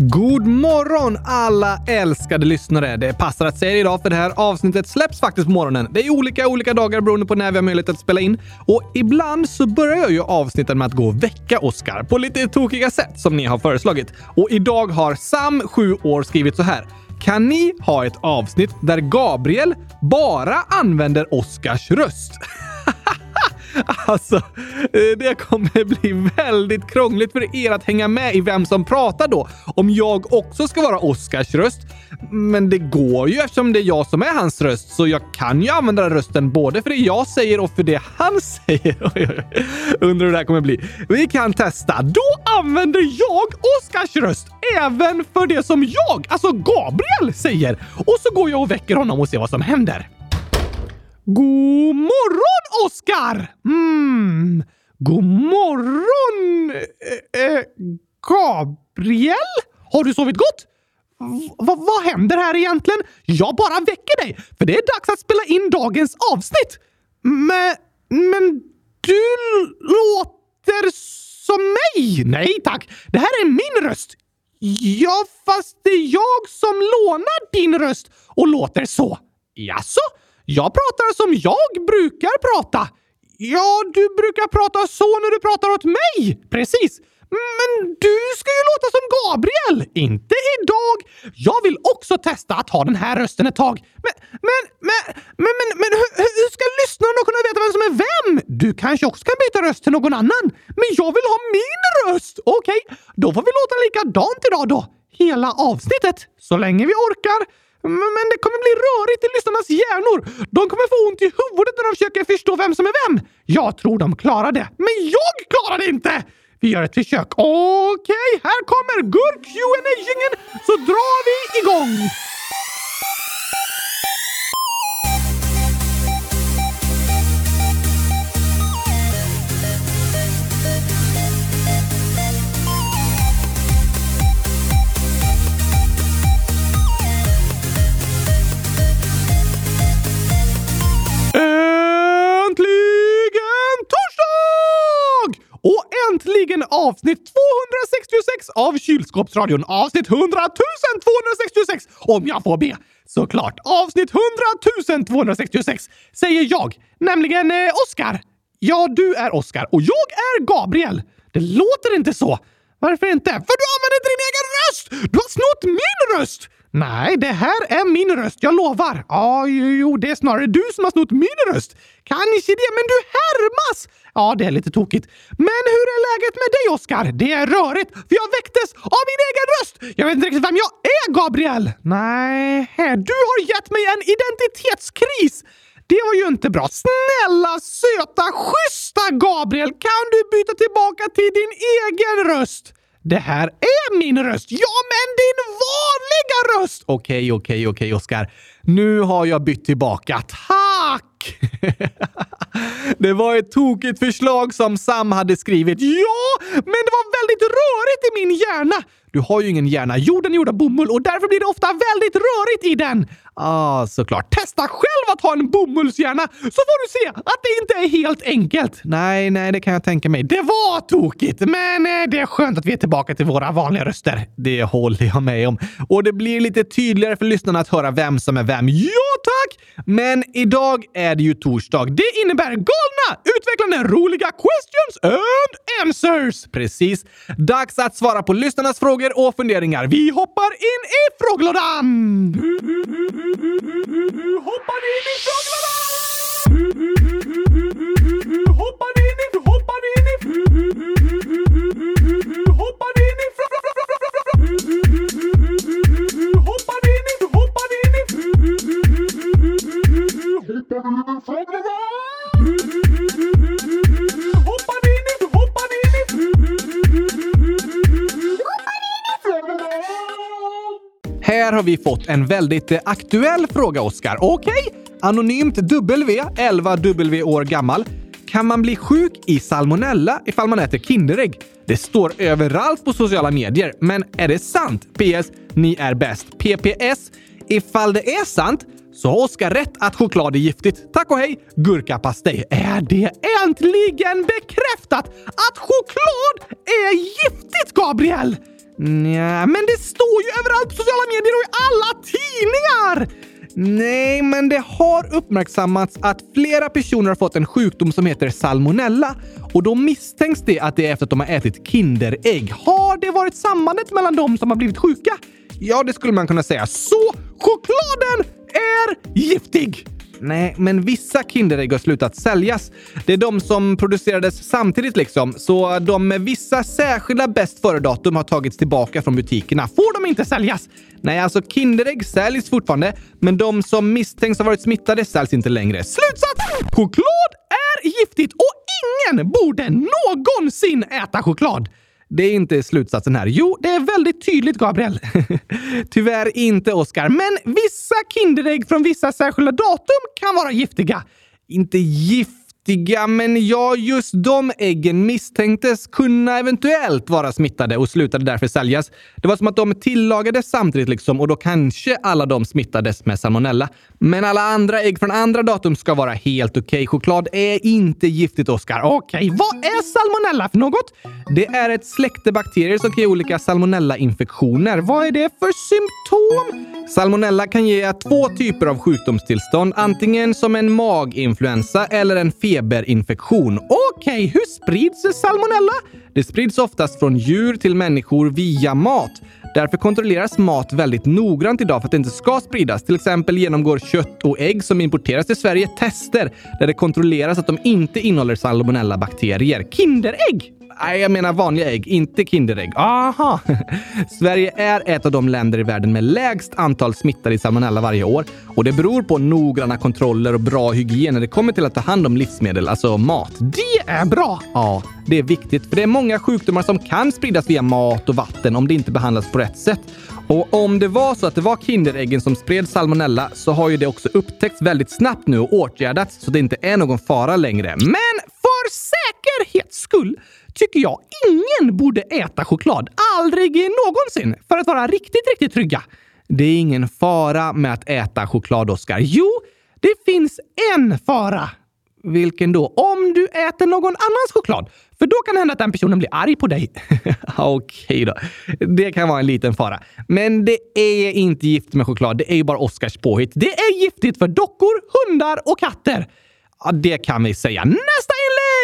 God morgon alla älskade lyssnare! Det passar att säga det idag för det här avsnittet släpps faktiskt på morgonen. Det är olika olika dagar beroende på när vi har möjlighet att spela in. Och ibland så börjar jag ju avsnitten med att gå och väcka Oscar på lite tokiga sätt som ni har föreslagit. Och idag har Sam, 7 år, skrivit så här. Kan ni ha ett avsnitt där Gabriel bara använder Oscars röst? Alltså, eh, det kommer bli väldigt krångligt för er att hänga med i vem som pratar då. Om jag också ska vara Oskars röst. Men det går ju eftersom det är jag som är hans röst, så jag kan ju använda rösten både för det jag säger och för det han säger. Undrar hur det här kommer bli. Vi kan testa. Då använder jag Oskars röst även för det som jag, alltså Gabriel, säger. Och så går jag och väcker honom och ser vad som händer. God morgon, Oskar! Mm. God morgon, eh, eh, Gabriel? Har du sovit gott? V vad händer här egentligen? Jag bara väcker dig, för det är dags att spela in dagens avsnitt. Men, men du låter som mig. Nej tack, det här är min röst. Ja, fast det är jag som lånar din röst och låter så. Jaså? Jag pratar som jag brukar prata. Ja, du brukar prata så när du pratar åt mig. Precis. Men du ska ju låta som Gabriel! Inte idag! Jag vill också testa att ha den här rösten ett tag. Men, men, men, men, men, men hur, hur ska lyssnarna kunna veta vem som är vem? Du kanske också kan byta röst till någon annan. Men jag vill ha min röst! Okej, okay, då får vi låta likadant idag då. Hela avsnittet. Så länge vi orkar. Men det kommer bli rörigt i lyssnarnas hjärnor. De kommer få ont i huvudet när de försöker förstå vem som är vem. Jag tror de klarar det, men jag klarar det inte! Vi gör ett försök. Okej, okay, här kommer gurk Q&A-jingeln så drar vi igång! Äntligen avsnitt 266 av Kylskåpsradion. Avsnitt 100 266 om jag får be. Såklart avsnitt 100 266 säger jag, nämligen eh, Oskar. Ja, du är Oskar och jag är Gabriel. Det låter inte så. Varför inte? För du använder inte din egen röst! Du har snott min röst! Nej, det här är min röst, jag lovar. Ja, jo, det är snarare du som har snott min röst. Kanske det, men du härmas! Ja, det är lite tokigt. Men hur är läget med dig, Oskar? Det är rörigt, för jag väcktes av min egen röst! Jag vet inte riktigt vem jag är, Gabriel! Nej, du har gett mig en identitetskris! Det var ju inte bra. Snälla, söta, schyssta Gabriel! Kan du byta tillbaka till din egen röst? Det här är min röst! Ja, men din vanliga röst! Okej, okej, okej, Oskar. Nu har jag bytt tillbaka. Tack! det var ett tokigt förslag som Sam hade skrivit. Ja, men det var väldigt rörigt i min hjärna. Du har ju ingen hjärna. Jorden är gjord av bomull och därför blir det ofta väldigt rörigt i den. Ah, såklart. Testa själv att ha en bomullshjärna så får du se att det inte är helt enkelt. Nej, nej, det kan jag tänka mig. Det var tokigt, men eh, det är skönt att vi är tillbaka till våra vanliga röster. Det håller jag med om. Och det blir lite tydligare för lyssnarna att höra vem som är vem. Ja, tack! Men idag är det ju torsdag. Det innebär galna, utvecklande, roliga questions and answers. Precis. Dags att svara på lyssnarnas frågor och funderingar. Vi hoppar in i frågelådan! Hoppar in i frågelådan! Hoppar in i... Hoppar in i... Hoppar in i... Hoppar in i... Hoppar in i... Här har vi fått en väldigt aktuell fråga, Oskar. Okej? Okay. Anonymt W, 11 W år gammal. Kan man bli sjuk i salmonella ifall man äter Kinderägg? Det står överallt på sociala medier, men är det sant? PS. Ni är bäst. PPS. Ifall det är sant så har Oskar rätt att choklad är giftigt. Tack och hej! Gurkapastej. Är det äntligen bekräftat att choklad är giftigt, Gabriel? Nja, men det står ju överallt på sociala medier och i alla tidningar! Nej, men det har uppmärksammats att flera personer har fått en sjukdom som heter salmonella och då misstänks det att det är efter att de har ätit Kinderägg. Har det varit sambandet mellan dem som har blivit sjuka? Ja, det skulle man kunna säga. Så chokladen är giftig! Nej, men vissa Kinderägg har slutat säljas. Det är de som producerades samtidigt liksom, så de med vissa särskilda bäst före-datum har tagits tillbaka från butikerna. Får de inte säljas? Nej, alltså Kinderägg säljs fortfarande, men de som misstänks ha varit smittade säljs inte längre. Slutsats! Choklad är giftigt och ingen borde någonsin äta choklad! Det är inte slutsatsen här. Jo, det är väldigt tydligt, Gabriel. Tyvärr inte, Oskar. Men vissa Kinderägg från vissa särskilda datum kan vara giftiga. Inte gift giftiga, men ja, just de äggen misstänktes kunna eventuellt vara smittade och slutade därför säljas. Det var som att de tillagades samtidigt liksom och då kanske alla de smittades med salmonella. Men alla andra ägg från andra datum ska vara helt okej. Okay. Choklad är inte giftigt, Oskar. Okej, okay. vad är salmonella för något? Det är ett släkte bakterier som kan ge olika salmonellainfektioner. Vad är det för symptom? Salmonella kan ge två typer av sjukdomstillstånd, antingen som en maginfluensa eller en feberinfektion. Okej, okay, hur sprids salmonella? Det sprids oftast från djur till människor via mat. Därför kontrolleras mat väldigt noggrant idag för att det inte ska spridas. Till exempel genomgår kött och ägg som importeras till Sverige tester där det kontrolleras att de inte innehåller salmonella-bakterier. Kinderägg! Nej, jag menar vanliga ägg, inte Kinderägg. Aha! Sverige är ett av de länder i världen med lägst antal smittade i salmonella varje år och det beror på noggranna kontroller och bra hygien när det kommer till att ta hand om livsmedel, alltså mat. Det är bra! Ja, det är viktigt för det är många sjukdomar som kan spridas via mat och vatten om det inte behandlas på rätt sätt. Och om det var så att det var Kinderäggen som spred salmonella så har ju det också upptäckts väldigt snabbt nu och åtgärdats så det inte är någon fara längre. Men för säkerhets skull tycker jag ingen borde äta choklad. Aldrig någonsin. För att vara riktigt, riktigt trygga. Det är ingen fara med att äta choklad, Oskar. Jo, det finns en fara. Vilken då? Om du äter någon annans choklad. För då kan det hända att den personen blir arg på dig. Okej då. Det kan vara en liten fara. Men det är inte gift med choklad. Det är ju bara Oskars påhitt. Det är giftigt för dockor, hundar och katter. Ja, det kan vi säga. Nästa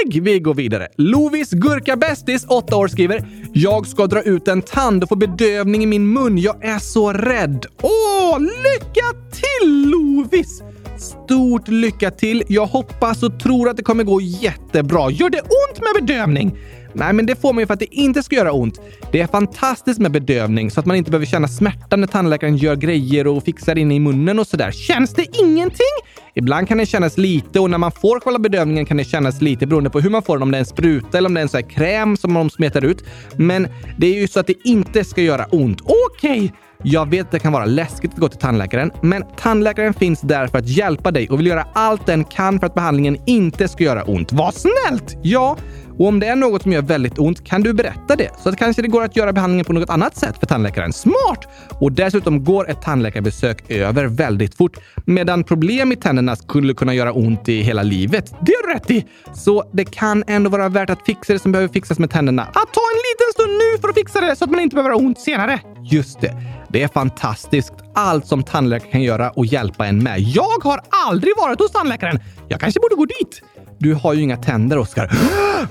inlägg! Vi går vidare. Lovis Gurka Bästis, 8 år, skriver “Jag ska dra ut en tand och få bedövning i min mun. Jag är så rädd.” Åh, lycka till Lovis! Stort lycka till! Jag hoppas och tror att det kommer gå jättebra. Gör det ont med bedövning? Nej, men det får man ju för att det inte ska göra ont. Det är fantastiskt med bedövning så att man inte behöver känna smärta när tandläkaren gör grejer och fixar in i munnen och sådär. Känns det ingenting? Ibland kan det kännas lite och när man får själva bedövningen kan det kännas lite beroende på hur man får den. Om det är en spruta eller om det är en sån här kräm som de smetar ut. Men det är ju så att det inte ska göra ont. Okej! Okay. Jag vet att det kan vara läskigt att gå till tandläkaren, men tandläkaren finns där för att hjälpa dig och vill göra allt den kan för att behandlingen inte ska göra ont. Vad snällt! Ja, och om det är något som gör väldigt ont kan du berätta det så att kanske det går att göra behandlingen på något annat sätt för tandläkaren. Smart! Och dessutom går ett tandläkarbesök över väldigt fort medan problem i tänderna skulle kunna göra ont i hela livet. Det har du rätt i! Så det kan ändå vara värt att fixa det som behöver fixas med tänderna. Att ta en liten stund nu för att fixa det så att man inte behöver ha ont senare. Just det. Det är fantastiskt allt som tandläkaren kan göra och hjälpa en med. Jag har aldrig varit hos tandläkaren. Jag kanske borde gå dit. Du har ju inga tänder, Oskar.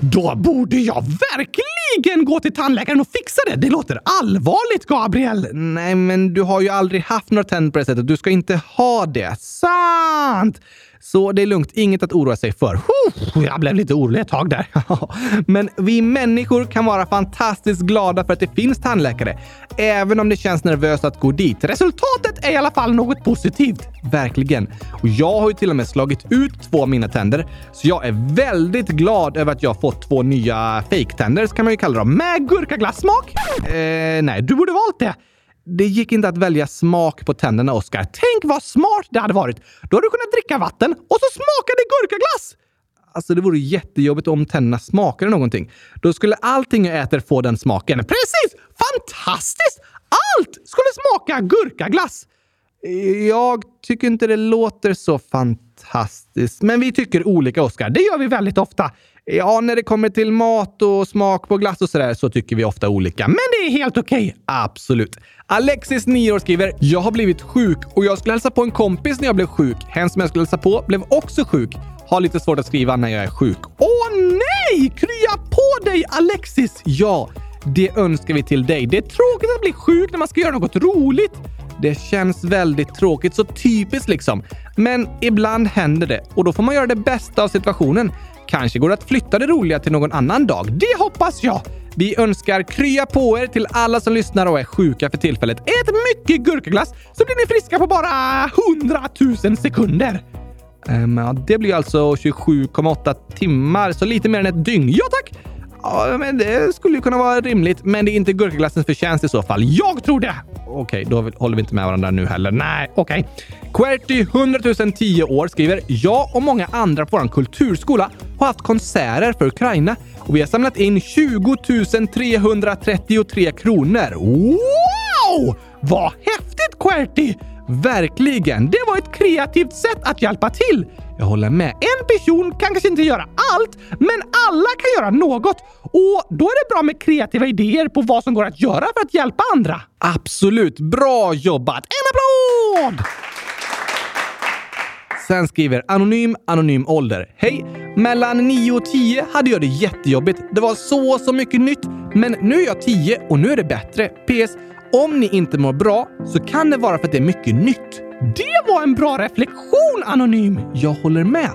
Då borde jag verkligen gå till tandläkaren och fixa det. Det låter allvarligt, Gabriel. Nej, men du har ju aldrig haft några tänder på det sättet. Du ska inte ha det. Sant! Så det är lugnt, inget att oroa sig för. Jag blev lite orolig ett tag där. Men vi människor kan vara fantastiskt glada för att det finns tandläkare, även om det känns nervöst att gå dit. Resultatet är i alla fall något positivt. Verkligen. Och jag har ju till och med slagit ut två av mina tänder, så jag är väldigt glad över att jag fått två nya fejktänder, kan man ju kalla dem, med gurkaglassmak. Eh, nej, du borde valt det. Det gick inte att välja smak på tänderna, Oskar. Tänk vad smart det hade varit! Då hade du kunnat dricka vatten och så smakade gurkaglass! Alltså, det vore jättejobbigt om tänderna smakade någonting. Då skulle allting jag äter få den smaken. Precis! Fantastiskt! Allt skulle smaka gurkaglass! Jag tycker inte det låter så fantastiskt. Men vi tycker olika, Oskar. Det gör vi väldigt ofta. Ja, när det kommer till mat och smak på glass och sådär så tycker vi ofta olika. Men det är helt okej. Okay. Absolut. Alexis, 9 år, skriver “Jag har blivit sjuk och jag skulle hälsa på en kompis när jag blev sjuk. Hen som jag skulle hälsa på blev också sjuk. Har lite svårt att skriva när jag är sjuk. Åh nej! Krya på dig Alexis! Ja, det önskar vi till dig. Det är tråkigt att bli sjuk när man ska göra något roligt. Det känns väldigt tråkigt, så typiskt liksom. Men ibland händer det och då får man göra det bästa av situationen. Kanske går det att flytta det roliga till någon annan dag. Det hoppas jag! Vi önskar krya på er till alla som lyssnar och är sjuka för tillfället. Ät mycket gurkaglass så blir ni friska på bara 100 000 sekunder. Um, ja, det blir alltså 27,8 timmar, så lite mer än ett dygn. Ja tack! Ja, men det skulle ju kunna vara rimligt, men det är inte gurkaglassens förtjänst i så fall. Jag tror det! Okej, då håller vi inte med varandra nu heller. Nej, okej. Querty, 100 010 år, skriver “Jag och många andra på vår kulturskola har haft konserter för Ukraina och vi har samlat in 20 333 kronor. Wow! Vad häftigt Querty! Verkligen! Det var ett kreativt sätt att hjälpa till. Jag håller med. En person kan kanske inte göra allt, men alla kan göra något. Och då är det bra med kreativa idéer på vad som går att göra för att hjälpa andra. Absolut. Bra jobbat! En applåd! Sen skriver Anonym Anonym Ålder. Hej! Mellan 9 och 10 hade jag det jättejobbigt. Det var så, så mycket nytt. Men nu är jag 10 och nu är det bättre. PS. Om ni inte mår bra så kan det vara för att det är mycket nytt. Det var en bra reflektion, Anonym! Jag håller med.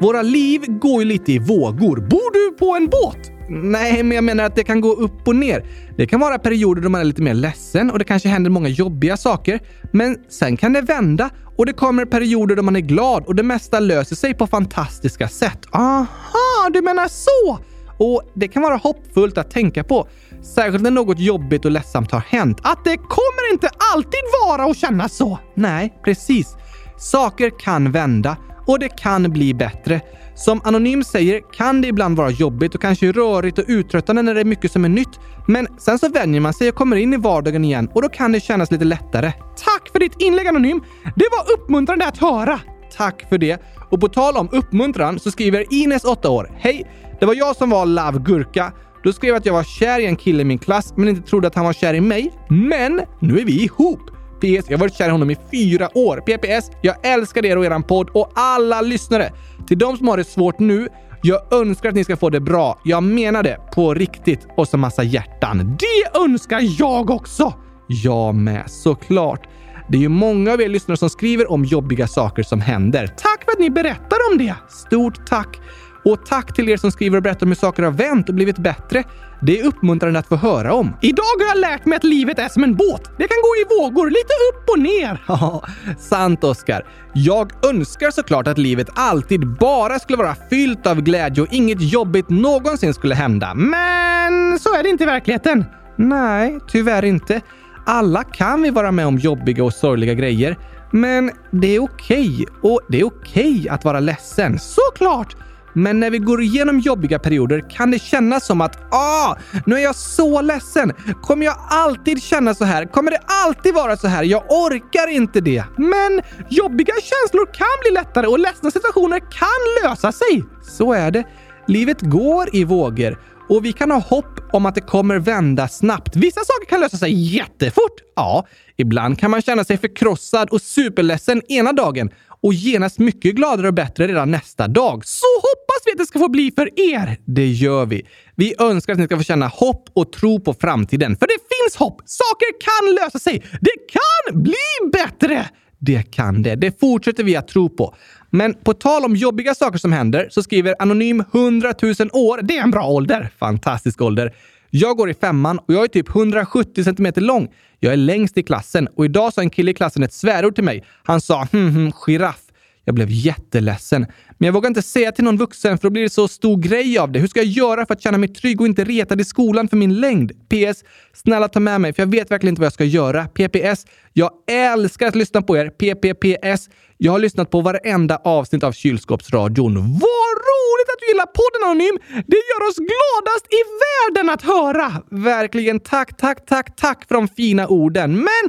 Våra liv går ju lite i vågor. Bor du på en båt? Nej, men jag menar att det kan gå upp och ner. Det kan vara perioder då man är lite mer ledsen och det kanske händer många jobbiga saker. Men sen kan det vända och det kommer perioder då man är glad och det mesta löser sig på fantastiska sätt. Aha, du menar så! Och det kan vara hoppfullt att tänka på. Särskilt när något jobbigt och ledsamt har hänt. Att det kommer inte alltid vara och kännas så. Nej, precis. Saker kan vända och det kan bli bättre. Som Anonym säger kan det ibland vara jobbigt och kanske rörigt och uttröttande när det är mycket som är nytt. Men sen så vänjer man sig och kommer in i vardagen igen och då kan det kännas lite lättare. Tack för ditt inlägg Anonym! Det var uppmuntrande att höra! Tack för det! Och på tal om uppmuntran så skriver Ines, 8 år. Hej! Det var jag som var Love Gurka. Du skrev att jag var kär i en kille i min klass men inte trodde att han var kär i mig. Men nu är vi ihop! PS. Jag har varit kär i honom i fyra år. PPS. Jag älskar er och eran podd och alla lyssnare. Till de som har det svårt nu, jag önskar att ni ska få det bra. Jag menar det på riktigt och så massa hjärtan. Det önskar jag också! Jag med, såklart. Det är ju många av er lyssnare som skriver om jobbiga saker som händer. Tack för att ni berättar om det! Stort tack! Och tack till er som skriver och berättar om hur saker har vänt och blivit bättre. Det är uppmuntrande att få höra om. Idag har jag lärt mig att livet är som en båt. Det kan gå i vågor, lite upp och ner. Ja, sant Oskar. Jag önskar såklart att livet alltid bara skulle vara fyllt av glädje och inget jobbigt någonsin skulle hända. Men så är det inte i verkligheten. Nej, tyvärr inte. Alla kan vi vara med om jobbiga och sorgliga grejer. Men det är okej. Okay. Och det är okej okay att vara ledsen. Såklart! Men när vi går igenom jobbiga perioder kan det kännas som att ah, nu är jag så ledsen. Kommer jag alltid känna så här? Kommer det alltid vara så här? Jag orkar inte det. Men jobbiga känslor kan bli lättare och ledsna situationer kan lösa sig. Så är det. Livet går i vågor och vi kan ha hopp om att det kommer vända snabbt. Vissa saker kan lösa sig jättefort. Ja, ibland kan man känna sig förkrossad och superledsen ena dagen och genast mycket gladare och bättre redan nästa dag. Så hoppas vi att det ska få bli för er! Det gör vi. Vi önskar att ni ska få känna hopp och tro på framtiden. För det finns hopp! Saker kan lösa sig! Det kan bli bättre! Det kan det. Det fortsätter vi att tro på. Men på tal om jobbiga saker som händer så skriver Anonym 100 000 år. Det är en bra ålder. Fantastisk ålder. Jag går i femman och jag är typ 170 cm lång. Jag är längst i klassen och idag sa en kille i klassen ett svärord till mig. Han sa hm, hm, giraff. Jag blev jätteledsen. Men jag vågar inte säga till någon vuxen för då blir det så stor grej av det. Hur ska jag göra för att känna mig trygg och inte retad i skolan för min längd? PS. Snälla ta med mig för jag vet verkligen inte vad jag ska göra. PPS. Jag älskar att lyssna på er. PPPS. Jag har lyssnat på varenda avsnitt av Kylskåpsradion. Vad roligt att du gillar podden Anonym! Det gör oss gladast i världen att höra! Verkligen tack, tack, tack, tack för de fina orden. Men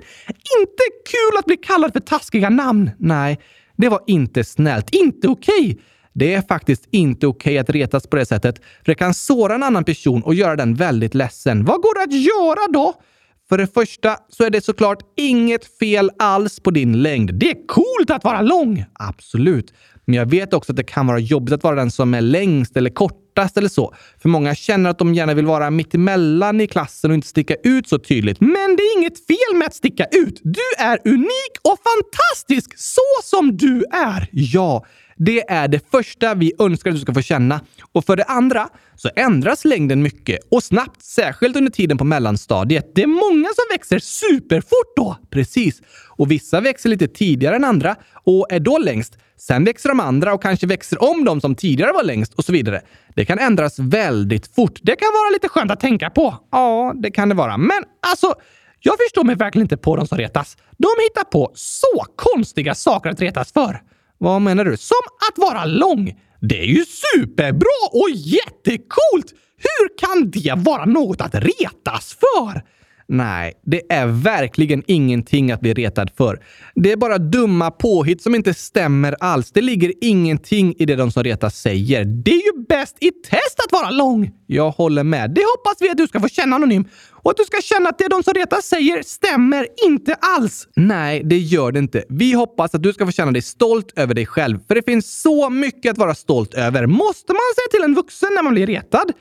inte kul att bli kallad för taskiga namn. Nej, det var inte snällt. Inte okej. Okay. Det är faktiskt inte okej att retas på det sättet, för det kan såra en annan person och göra den väldigt ledsen. Vad går det att göra då? För det första så är det såklart inget fel alls på din längd. Det är coolt att vara lång! Absolut. Men jag vet också att det kan vara jobbigt att vara den som är längst eller kortast eller så. För många känner att de gärna vill vara mittemellan i klassen och inte sticka ut så tydligt. Men det är inget fel med att sticka ut. Du är unik och fantastisk så som du är. Ja, det är det första vi önskar att du ska få känna. Och för det andra så ändras längden mycket och snabbt, särskilt under tiden på mellanstadiet. Det är många som växer superfort då. Precis. Och vissa växer lite tidigare än andra och är då längst. Sen växer de andra och kanske växer om de som tidigare var längst och så vidare. Det kan ändras väldigt fort. Det kan vara lite skönt att tänka på. Ja, det kan det vara. Men alltså, jag förstår mig verkligen inte på de som retas. De hittar på så konstiga saker att retas för. Vad menar du? Som att vara lång! Det är ju superbra och jättecoolt! Hur kan det vara något att retas för? Nej, det är verkligen ingenting att bli retad för. Det är bara dumma påhitt som inte stämmer alls. Det ligger ingenting i det de som retas säger. Det är ju bäst i test att vara lång! Jag håller med. Det hoppas vi att du ska få känna Anonym. Och att du ska känna att det de som retas säger stämmer inte alls. Nej, det gör det inte. Vi hoppas att du ska få känna dig stolt över dig själv. För det finns så mycket att vara stolt över. Måste man säga till en vuxen när man blir retad?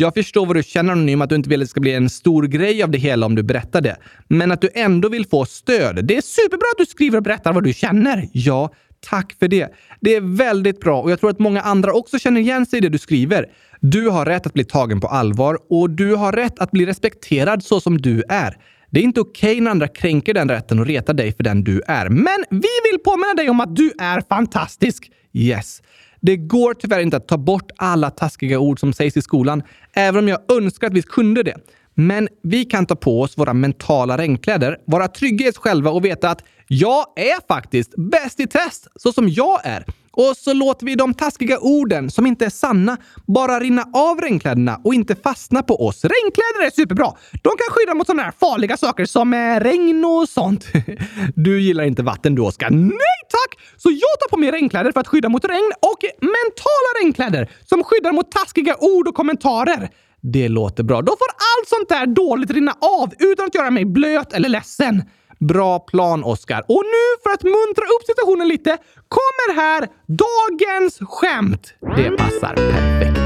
Jag förstår vad du känner Anonym, att du inte vill att det ska bli en stor grej av det hela om du berättar det. Men att du ändå vill få stöd. Det är superbra att du skriver och berättar vad du känner. Ja, tack för det. Det är väldigt bra och jag tror att många andra också känner igen sig i det du skriver. Du har rätt att bli tagen på allvar och du har rätt att bli respekterad så som du är. Det är inte okej okay när andra kränker den rätten och retar dig för den du är. Men vi vill påminna dig om att du är fantastisk! Yes. Det går tyvärr inte att ta bort alla taskiga ord som sägs i skolan, även om jag önskar att vi kunde det. Men vi kan ta på oss våra mentala regnkläder, vara trygga i oss själva och veta att jag är faktiskt bäst i test så som jag är. Och så låter vi de taskiga orden som inte är sanna bara rinna av regnkläderna och inte fastna på oss. Regnkläder är superbra! De kan skydda mot sådana här farliga saker som eh, regn och sånt. Du gillar inte vatten du, Oskar? Nej tack! Så jag tar på mig regnkläder för att skydda mot regn och mentala regnkläder som skyddar mot taskiga ord och kommentarer. Det låter bra. Då får allt sånt där dåligt rinna av utan att göra mig blöt eller ledsen. Bra plan, Oskar. Och nu, för att muntra upp situationen lite, kommer här dagens skämt. Det passar perfekt.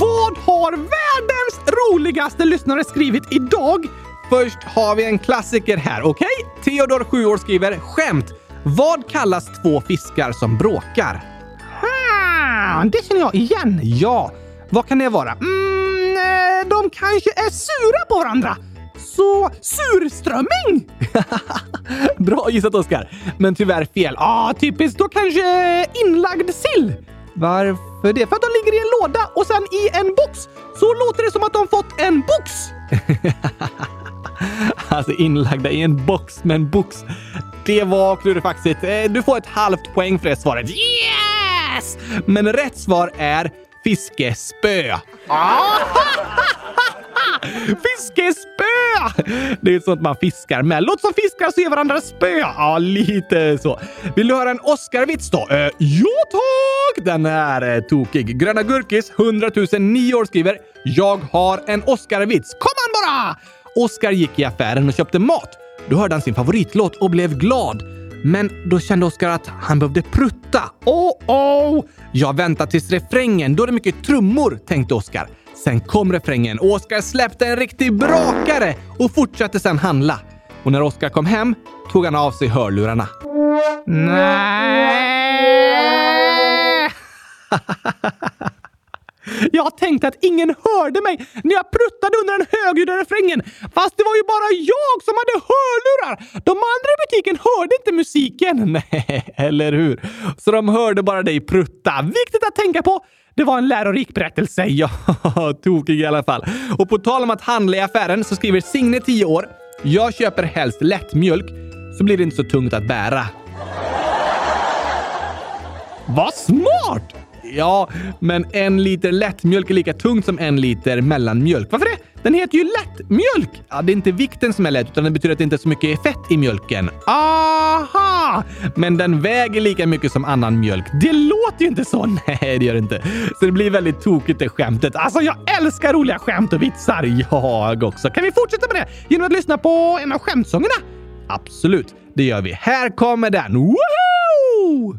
Vad har världens roligaste lyssnare skrivit idag? Först har vi en klassiker här, okej? Okay? Theodor, 7 år, skriver “Skämt! Vad kallas två fiskar som bråkar?” ha, Det känner jag igen. Ja, vad kan det vara? Mm, eh, de kanske är sura på varandra. Så surströmming! Bra gissat Oskar, men tyvärr fel. Ah, typiskt. Då kanske inlagd sill. Varför det? För att de ligger i en låda och sen i en box. Så låter det som att de fått en box. Alltså inlagda i en box med en box. Det var klurifaxigt. Eh, du får ett halvt poäng för det svaret. Yes! Men rätt svar är fiskespö. Fiskespö! Det är sånt man fiskar med. Låt som fiskar så ger varandra spö. Ja, lite så. Vill du höra en Oscar-vits då? Eh, ja tack! Den är eh, tokig. Gröna Gurkis, 100 009 år skriver “Jag har en Oscar-vits. Kom an bara!” Oskar gick i affären och köpte mat. Då hörde han sin favoritlåt och blev glad. Men då kände Oskar att han behövde prutta. Oh, oh! Jag väntar tills refrängen, då är det mycket trummor, tänkte Oskar. Sen kom refrängen och Oskar släppte en riktig brakare och fortsatte sen handla. Och när Oskar kom hem tog han av sig hörlurarna. Nej! Jag tänkte att ingen hörde mig när jag pruttade under den högljudda refrängen. Fast det var ju bara jag som hade hörlurar! De andra i butiken hörde inte musiken. Nej, eller hur? Så de hörde bara dig prutta. Viktigt att tänka på. Det var en lärorik berättelse. Ja, tokig i alla fall. Och på tal om att handla i affären så skriver Signe, 10 år. Jag köper helst lättmjölk så blir det inte så tungt att bära. Vad smart! Ja, men en liter lättmjölk är lika tungt som en liter mellanmjölk. Varför det? Den heter ju lättmjölk! Ja, det är inte vikten som är lätt, utan det betyder att det inte är så mycket fett i mjölken. Aha! Men den väger lika mycket som annan mjölk. Det låter ju inte så. Nej, det gör det inte. Så det blir väldigt tokigt det skämtet. Alltså, jag älskar roliga skämt och vitsar. Jag också. Kan vi fortsätta med det genom att lyssna på en av skämtsångerna? Absolut, det gör vi. Här kommer den. Woohoo!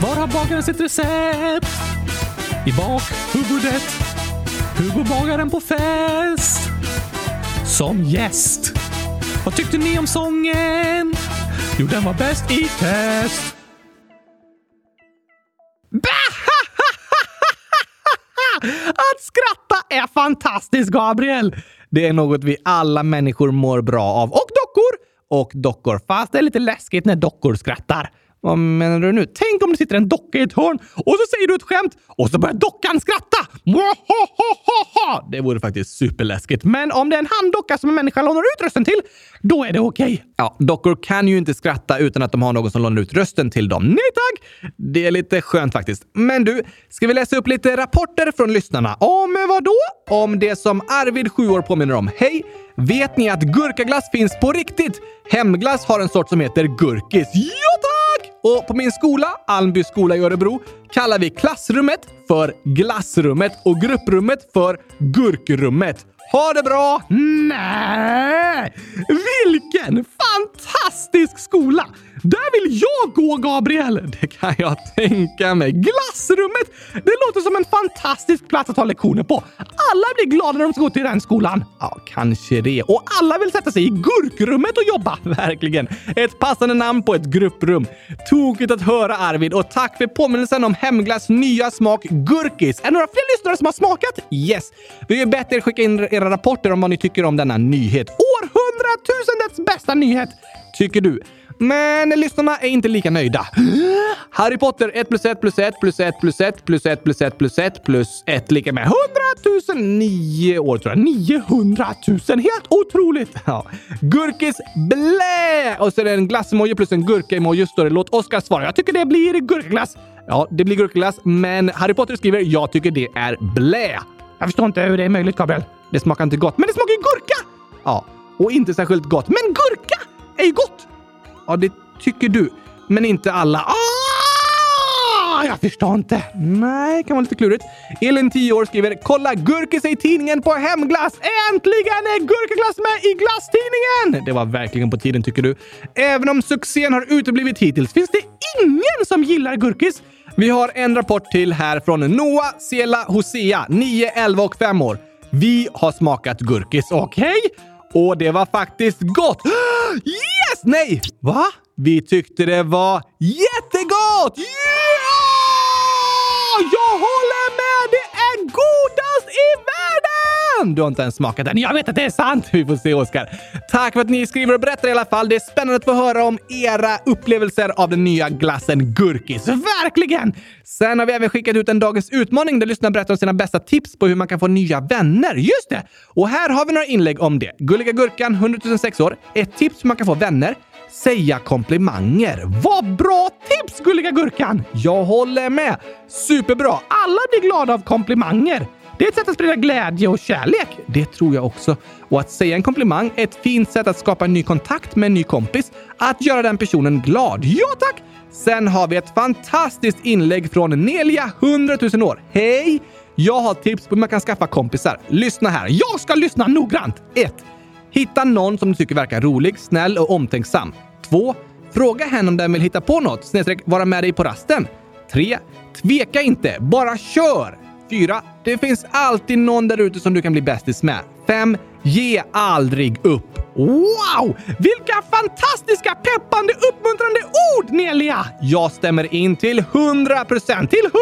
Var har bagaren sitt recept? I bakhuvudet. Hur går bagaren på fest? Som gäst. Vad tyckte ni om sången? Jo, den var bäst i test. Att skratta är fantastiskt, Gabriel! Det är något vi alla människor mår bra av. Och dockor! Och dockor, fast det är lite läskigt när dockor skrattar. Vad menar du nu? Tänk om det sitter en docka i ett hörn och så säger du ett skämt och så börjar dockan skratta! Mwahahaha! Det vore faktiskt superläskigt. Men om det är en handdocka som en människa lånar ut rösten till, då är det okej. Okay. Ja, dockor kan ju inte skratta utan att de har någon som lånar ut rösten till dem. Nej tack! Det är lite skönt faktiskt. Men du, ska vi läsa upp lite rapporter från lyssnarna? Om vad då? Om det som Arvid, 7 år, påminner om. Hej! Vet ni att gurkaglass finns på riktigt? Hemglass har en sort som heter gurkis. Ja tack! Och på min skola, Almby skola i Örebro, kallar vi klassrummet för glassrummet och grupprummet för gurkrummet. Ha det bra! Nej! Vilken fantastisk skola! Där vill jag gå, Gabriel! Det kan jag tänka mig. Glassrummet! Det låter som en fantastisk plats att ha lektioner på. Alla blir glada när de ska gå till den skolan. Ja, kanske det. Och alla vill sätta sig i gurkrummet och jobba. Verkligen. Ett passande namn på ett grupprum. Tokigt att höra Arvid och tack för påminnelsen om Hemglass nya smak gurkis. Är det några fler lyssnare som har smakat? Yes! Vi har bett er skicka in era rapporter om vad ni tycker om denna nyhet. Århundratusendets bästa nyhet! Tycker du? Men lyssnarna är inte lika nöjda. Harry Potter 1 plus 1 plus 1 plus 1 plus 1 plus 1 plus 1 plus 1 plus 1 lika med 100 000 nio år tror jag. 900 000! Helt otroligt! Ja. Gurkis blä! Och så är det en glassemoji plus en gurka-emoji står det. Låt Oskar svara. Jag tycker det blir gurkaglass. Ja, det blir gurkaglass, men Harry Potter skriver “Jag tycker det är blä”. Jag förstår inte hur det är möjligt, Gabriel. Det smakar inte gott, men det smakar ju gurka! Ja, och inte särskilt gott. Men gurka är ju gott! Ja, det tycker du, men inte alla. Ah, jag förstår inte. Nej, kan vara lite klurigt. Elin, 10 år, skriver “Kolla Gurkis i tidningen på hemglass! Äntligen är gurkaglass med i glasstidningen!” Det var verkligen på tiden, tycker du. Även om succén har uteblivit hittills finns det ingen som gillar gurkis. Vi har en rapport till här från Noah Sela Hosea, 9, 11 och 5 år. Vi har smakat gurkis, okej? Okay? Och det var faktiskt gott! Yes! Nej! Va? Vi tyckte det var jättegott! Ja! Jag håller med! Det är god världen! Du har inte ens smakat den. Jag vet att det är sant! Vi får se, Oskar. Tack för att ni skriver och berättar i alla fall. Det är spännande att få höra om era upplevelser av den nya glassen Gurkis. Verkligen! Sen har vi även skickat ut en dagens utmaning där lyssnarna berättar om sina bästa tips på hur man kan få nya vänner. Just det! Och här har vi några inlägg om det. Gulliga Gurkan, 100 006 år. Ett tips hur man kan få vänner säga komplimanger. Vad bra tips, Gulliga Gurkan! Jag håller med! Superbra! Alla blir glada av komplimanger. Det är ett sätt att sprida glädje och kärlek. Det tror jag också. Och att säga en komplimang är ett fint sätt att skapa en ny kontakt med en ny kompis. Att göra den personen glad. Ja, tack! Sen har vi ett fantastiskt inlägg från Nelia, 100 000 år. Hej! Jag har tips på hur man kan skaffa kompisar. Lyssna här. Jag ska lyssna noggrant. 1. Hitta någon som du tycker verkar rolig, snäll och omtänksam. 2. Fråga henne om den vill hitta på något, snedstreck vara med dig på rasten. 3. Tveka inte, bara kör! 4. Det finns alltid någon där ute som du kan bli bästis med. 5. Ge aldrig upp. Wow! Vilka fantastiska peppande uppmuntrande ord, Nelia! Jag stämmer in till 100 procent, till 100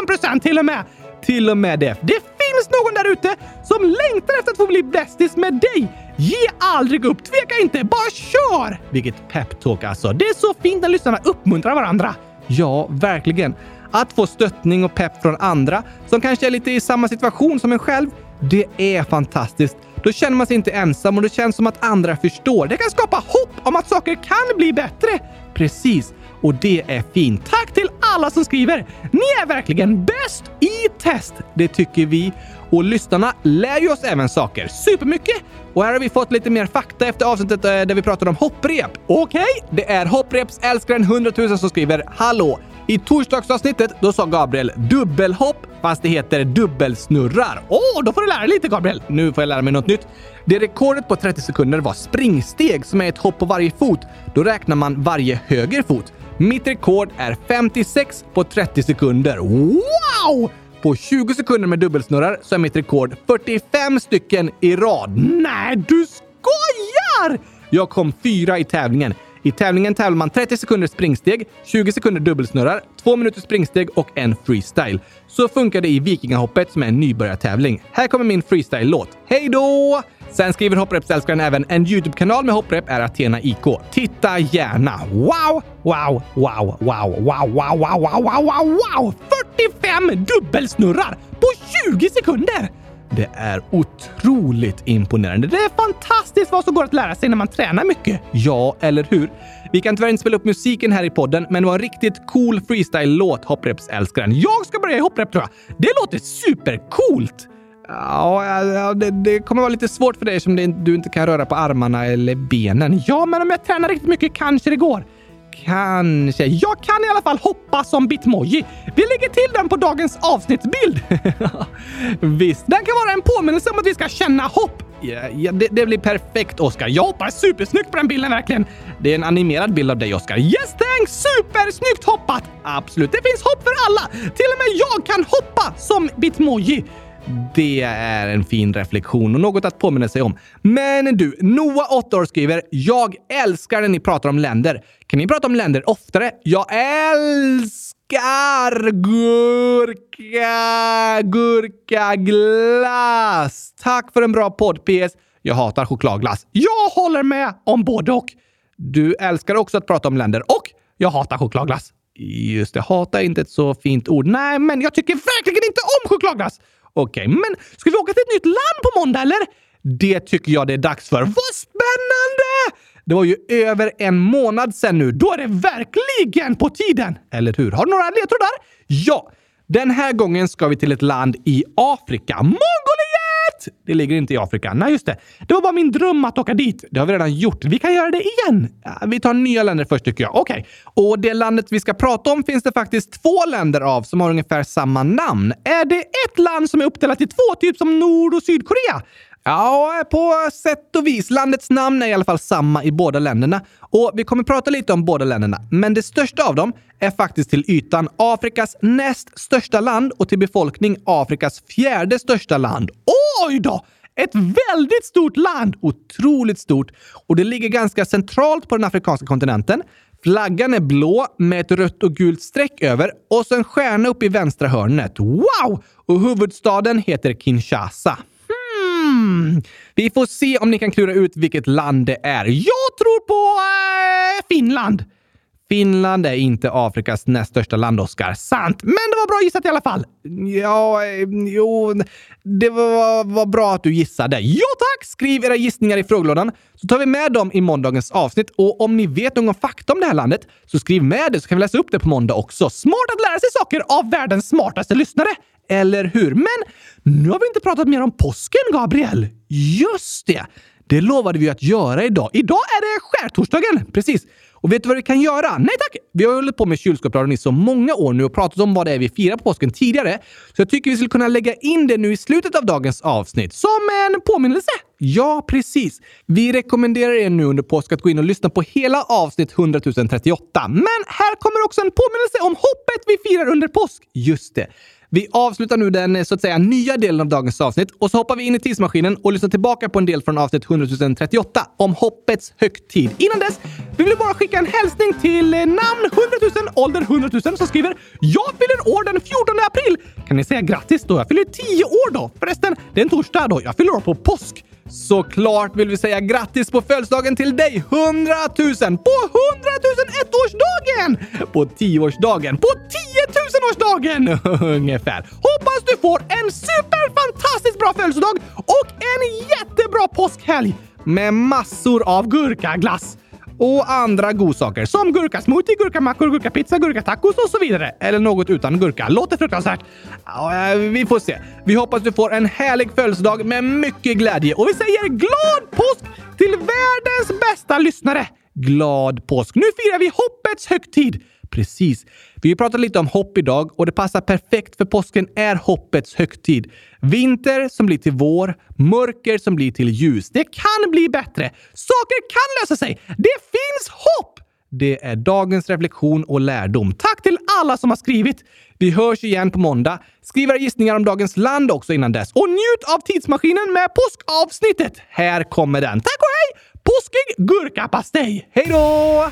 000 procent till och med! Till och med det. Det finns någon där ute som längtar efter att få bli bästis med dig. Ge aldrig upp, tveka inte, bara kör! Vilket peptalk alltså. Det är så fint när lyssnarna uppmuntrar varandra. Ja, verkligen. Att få stöttning och pepp från andra som kanske är lite i samma situation som en själv, det är fantastiskt. Då känner man sig inte ensam och det känns som att andra förstår. Det kan skapa hopp om att saker kan bli bättre. Precis. Och det är fint. Tack till alla som skriver! Ni är verkligen bäst i test! Det tycker vi. Och lyssnarna lär ju oss även saker. Supermycket! Och här har vi fått lite mer fakta efter avsnittet eh, där vi pratade om hopprep. Okej, okay. det är hopprepsälskaren 100 000 som skriver “Hallå! I torsdagsavsnittet då sa Gabriel dubbelhopp fast det heter dubbelsnurrar. Åh, oh, då får du lära dig lite Gabriel! Nu får jag lära mig något nytt. Det rekordet på 30 sekunder var springsteg som är ett hopp på varje fot. Då räknar man varje höger fot. Mitt rekord är 56 på 30 sekunder. Wow! På 20 sekunder med dubbelsnurrar så är mitt rekord 45 stycken i rad. Nej, du skojar! Jag kom fyra i tävlingen. I tävlingen tävlar man 30 sekunder springsteg, 20 sekunder dubbelsnurrar, 2 minuter springsteg och en freestyle. Så funkar det i Vikingahoppet som är en nybörjartävling. Här kommer min freestyle-låt. Hej då! Sen skriver hopprepsälskaren även en YouTube-kanal med hopprep är Athena IK. Titta gärna! Wow, wow, wow, wow, wow, wow, wow, wow, wow, wow, wow! 45 dubbelsnurrar på 20 sekunder! Det är otroligt imponerande. Det är fantastiskt vad som går att lära sig när man tränar mycket. Ja, eller hur? Vi kan tyvärr inte spela upp musiken här i podden, men det var en riktigt cool freestyle-låt, Hopprepsälskaren. Jag ska börja i hopprep tror jag. Det låter supercoolt! Ja, det, det, kommer vara lite svårt för dig som du inte kan röra på armarna eller benen. Ja, men om jag tränar riktigt mycket kanske det går. Kanske. Jag kan i alla fall hoppa som Bitmoji. Vi lägger till den på dagens avsnittsbild. Visst. Den kan vara en påminnelse om att vi ska känna hopp. Ja, ja det, det, blir perfekt, Oskar. Jag hoppar supersnyggt på den bilden, verkligen. Det är en animerad bild av dig, Oskar. Yes, thanks! Supersnyggt hoppat! Absolut. Det finns hopp för alla. Till och med jag kan hoppa som Bitmoji. Det är en fin reflektion och något att påminna sig om. Men du, Noah, 8 år, skriver “Jag älskar när ni pratar om länder. Kan ni prata om länder oftare? Jag älskar gurka, gurkaglass! Tack för en bra podd, PS. Jag hatar chokladglass. Jag håller med om både och. Du älskar också att prata om länder och jag hatar chokladglass. Just det, hata är inte ett så fint ord. Nej, men jag tycker verkligen inte om chokladglass! Okej, okay, men ska vi åka till ett nytt land på måndag eller? Det tycker jag det är dags för. Vad spännande! Det var ju över en månad sedan nu. Då är det verkligen på tiden! Eller hur? Har du några ledtrådar? Ja! Den här gången ska vi till ett land i Afrika. Mongoliet! Det ligger inte i Afrika. Nej, just det. Det var bara min dröm att åka dit. Det har vi redan gjort. Vi kan göra det igen. Vi tar nya länder först tycker jag. Okej. Okay. Och det landet vi ska prata om finns det faktiskt två länder av som har ungefär samma namn. Är det ett land som är uppdelat i två, typ som Nord och Sydkorea? Ja, på sätt och vis. Landets namn är i alla fall samma i båda länderna. Och vi kommer prata lite om båda länderna. Men det största av dem är faktiskt till ytan Afrikas näst största land och till befolkning Afrikas fjärde största land. Oj då! Ett väldigt stort land! Otroligt stort. Och det ligger ganska centralt på den afrikanska kontinenten. Flaggan är blå med ett rött och gult streck över och så en stjärna uppe i vänstra hörnet. Wow! Och huvudstaden heter Kinshasa. Hmm. Vi får se om ni kan klura ut vilket land det är. Jag tror på äh, Finland! Finland är inte Afrikas näst största land, Oskar. Sant, men det var bra gissat i alla fall. Ja, eh, jo, det var, var bra att du gissade. Ja tack! Skriv era gissningar i frågelådan så tar vi med dem i måndagens avsnitt. Och om ni vet någon fakta om det här landet så skriv med det så kan vi läsa upp det på måndag också. Smart att lära sig saker av världens smartaste lyssnare! Eller hur? Men nu har vi inte pratat mer om påsken, Gabriel. Just det! Det lovade vi att göra idag. Idag är det skärtorsdagen! Precis. Och vet du vad vi kan göra? Nej tack! Vi har hållit på med kylskåpsradion i så många år nu och pratat om vad det är vi firar på påsken tidigare. Så jag tycker vi skulle kunna lägga in det nu i slutet av dagens avsnitt. Som en påminnelse! Ja, precis. Vi rekommenderar er nu under påsk att gå in och lyssna på hela avsnitt 100 038. Men här kommer också en påminnelse om hoppet vi firar under påsk. Just det. Vi avslutar nu den så att säga nya delen av dagens avsnitt och så hoppar vi in i tidsmaskinen och lyssnar tillbaka på en del från avsnitt 100 038 om hoppets högtid. Innan dess vill vi bara skicka en hälsning till eh, namn 100 000, ålder 100 000 som skriver “Jag fyller år den 14 april”. Kan ni säga grattis då? Jag fyller 10 år då. Förresten, det är en torsdag då. Jag fyller år på påsk. Såklart vill vi säga grattis på födelsedagen till dig! 100 000! På 100 000 ettårsdagen! På 10-årsdagen! På 10 tusenårsdagen Ungefär. Hoppas du får en superfantastiskt bra födelsedag och en jättebra påskhelg med massor av gurkaglass och andra godsaker som gurkasmoothie, gurkamackor, gurkapizza, gurkatacos och så vidare. Eller något utan gurka. Låter fruktansvärt. Eh, vi får se. Vi hoppas du får en härlig födelsedag med mycket glädje och vi säger glad påsk till världens bästa lyssnare. Glad påsk! Nu firar vi hoppets högtid. Precis. Vi har pratat lite om hopp idag och det passar perfekt för påsken är hoppets högtid. Vinter som blir till vår, mörker som blir till ljus. Det kan bli bättre. Saker kan lösa sig. Det finns hopp! Det är dagens reflektion och lärdom. Tack till alla som har skrivit. Vi hörs igen på måndag. Skriv era gissningar om dagens land också innan dess. Och njut av tidsmaskinen med påskavsnittet. Här kommer den. Tack och hej! Påskig gurkapastej! Hej då!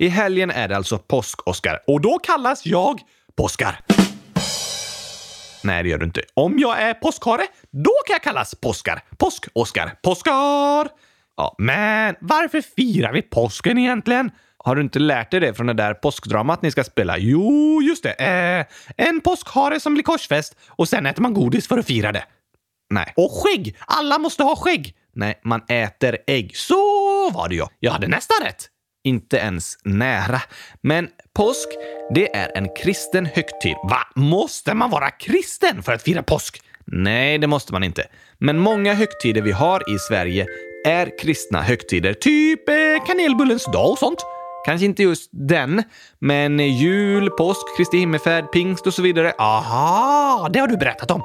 I helgen är det alltså påsk-Oskar och då kallas jag Påskar. Nej, det gör du inte. Om jag är påskhare, då kan jag kallas Påskar. Påsk-Oskar. Påskar! Ja, men varför firar vi påsken egentligen? Har du inte lärt dig det från det där påskdramat ni ska spela? Jo, just det. Eh, en påskhare som blir korsfäst och sen äter man godis för att fira det. Nej. Och skägg! Alla måste ha skägg! Nej, man äter ägg. Så var det ju. Jag hade nästan rätt. Inte ens nära. Men påsk, det är en kristen högtid. Va? Måste man vara kristen för att fira påsk? Nej, det måste man inte. Men många högtider vi har i Sverige är kristna högtider. Typ eh, kanelbullens dag och sånt. Kanske inte just den, men jul, påsk, Kristi himmelfärd, pingst och så vidare. Aha, det har du berättat om.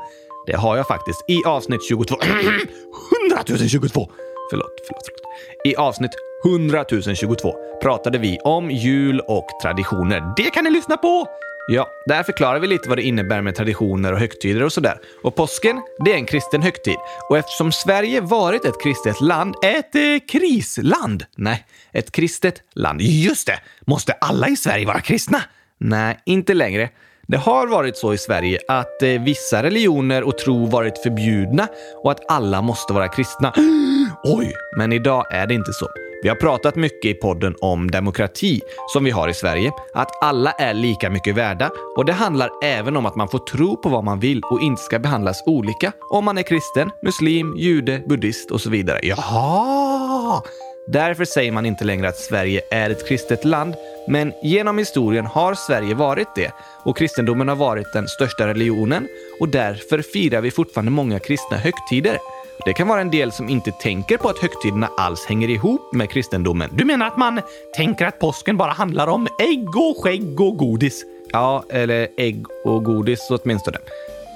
Det har jag faktiskt i avsnitt 22. 100 022! Förlåt, förlåt, förlåt. I avsnitt 100 022 pratade vi om jul och traditioner. Det kan ni lyssna på! Ja, där förklarar vi lite vad det innebär med traditioner och högtider och sådär. Och påsken, det är en kristen högtid. Och eftersom Sverige varit ett kristet land, ett eh, krisland, nej, ett kristet land, just det, måste alla i Sverige vara kristna? Nej, inte längre. Det har varit så i Sverige att eh, vissa religioner och tro varit förbjudna och att alla måste vara kristna. Oj, men idag är det inte så. Vi har pratat mycket i podden om demokrati som vi har i Sverige, att alla är lika mycket värda och det handlar även om att man får tro på vad man vill och inte ska behandlas olika om man är kristen, muslim, jude, buddhist och så vidare. Jaha! Därför säger man inte längre att Sverige är ett kristet land, men genom historien har Sverige varit det och kristendomen har varit den största religionen och därför firar vi fortfarande många kristna högtider. Det kan vara en del som inte tänker på att högtiderna alls hänger ihop med kristendomen. Du menar att man tänker att påsken bara handlar om ägg och skägg och godis? Ja, eller ägg och godis åtminstone.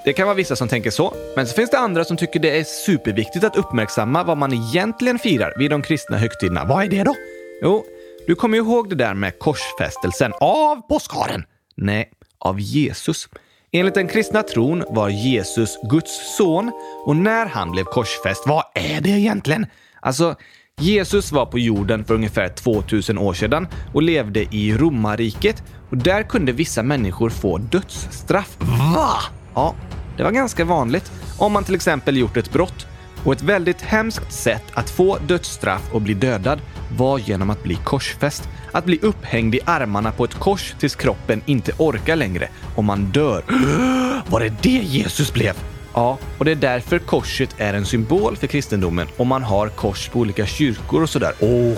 Det kan vara vissa som tänker så, men så finns det andra som tycker det är superviktigt att uppmärksamma vad man egentligen firar vid de kristna högtiderna. Vad är det då? Jo, du kommer ju ihåg det där med korsfästelsen av påskharen? Nej, av Jesus. Enligt den kristna tron var Jesus Guds son och när han blev korsfäst, vad är det egentligen? Alltså, Jesus var på jorden för ungefär 2000 år sedan och levde i romarriket och där kunde vissa människor få dödsstraff. Va? Ja, det var ganska vanligt om man till exempel gjort ett brott. Och ett väldigt hemskt sätt att få dödsstraff och bli dödad var genom att bli korsfäst. Att bli upphängd i armarna på ett kors tills kroppen inte orkar längre och man dör. Var det det Jesus blev? Ja, och det är därför korset är en symbol för kristendomen och man har kors på olika kyrkor och sådär. Okej,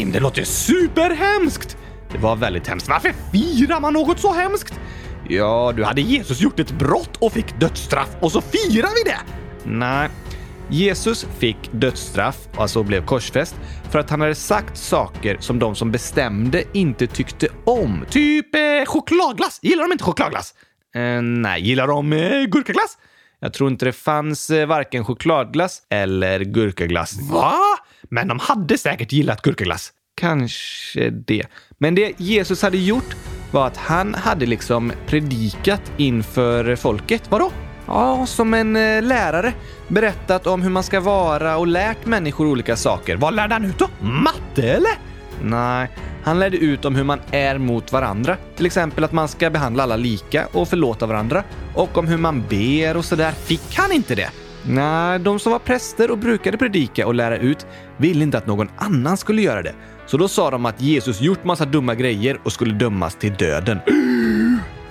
okay, det låter superhemskt! Det var väldigt hemskt. Varför firar man något så hemskt? Ja, du hade Jesus gjort ett brott och fick dödsstraff och så firar vi det? Nej. Jesus fick dödsstraff, alltså blev korsfäst, för att han hade sagt saker som de som bestämde inte tyckte om. Typ eh, chokladglass. Gillar de inte chokladglass? Eh, nej. Gillar de eh, gurkaglass? Jag tror inte det fanns eh, varken chokladglass eller gurkaglass. Va? Men de hade säkert gillat gurkaglass. Kanske det. Men det Jesus hade gjort var att han hade liksom predikat inför folket. Vadå? Ja, som en eh, lärare. Berättat om hur man ska vara och lärt människor olika saker. Vad lärde han ut då? Matte eller? Nej, han lärde ut om hur man är mot varandra. Till exempel att man ska behandla alla lika och förlåta varandra. Och om hur man ber och sådär. Fick han inte det? Nej, de som var präster och brukade predika och lära ut ville inte att någon annan skulle göra det. Så då sa de att Jesus gjort massa dumma grejer och skulle dömas till döden.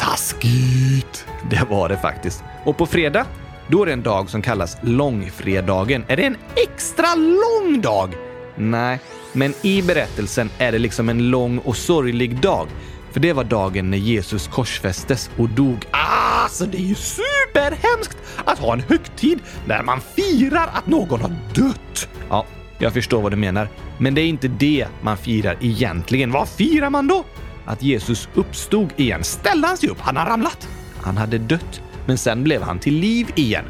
Taskigt! Det var det faktiskt. Och på fredag, då är det en dag som kallas långfredagen. Är det en extra lång dag? Nej, men i berättelsen är det liksom en lång och sorglig dag. För det var dagen när Jesus korsfästes och dog. Alltså, det är ju superhemskt att ha en högtid där man firar att någon har dött. Ja, jag förstår vad du menar. Men det är inte det man firar egentligen. Vad firar man då? Att Jesus uppstod igen. Ställde han sig upp? Han har ramlat. Han hade dött, men sen blev han till liv igen.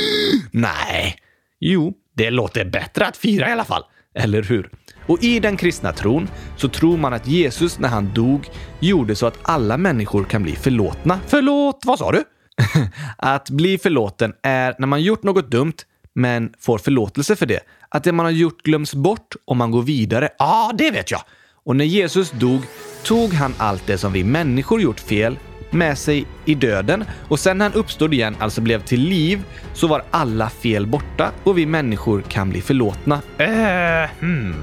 Nej. Jo, det låter bättre att fira i alla fall. Eller hur? Och i den kristna tron så tror man att Jesus när han dog gjorde så att alla människor kan bli förlåtna. Förlåt, vad sa du? att bli förlåten är när man gjort något dumt men får förlåtelse för det. Att det man har gjort glöms bort och man går vidare. Ja, ah, det vet jag. Och när Jesus dog tog han allt det som vi människor gjort fel med sig i döden och sen när han uppstod igen, alltså blev till liv, så var alla fel borta och vi människor kan bli förlåtna. Eh, hmm.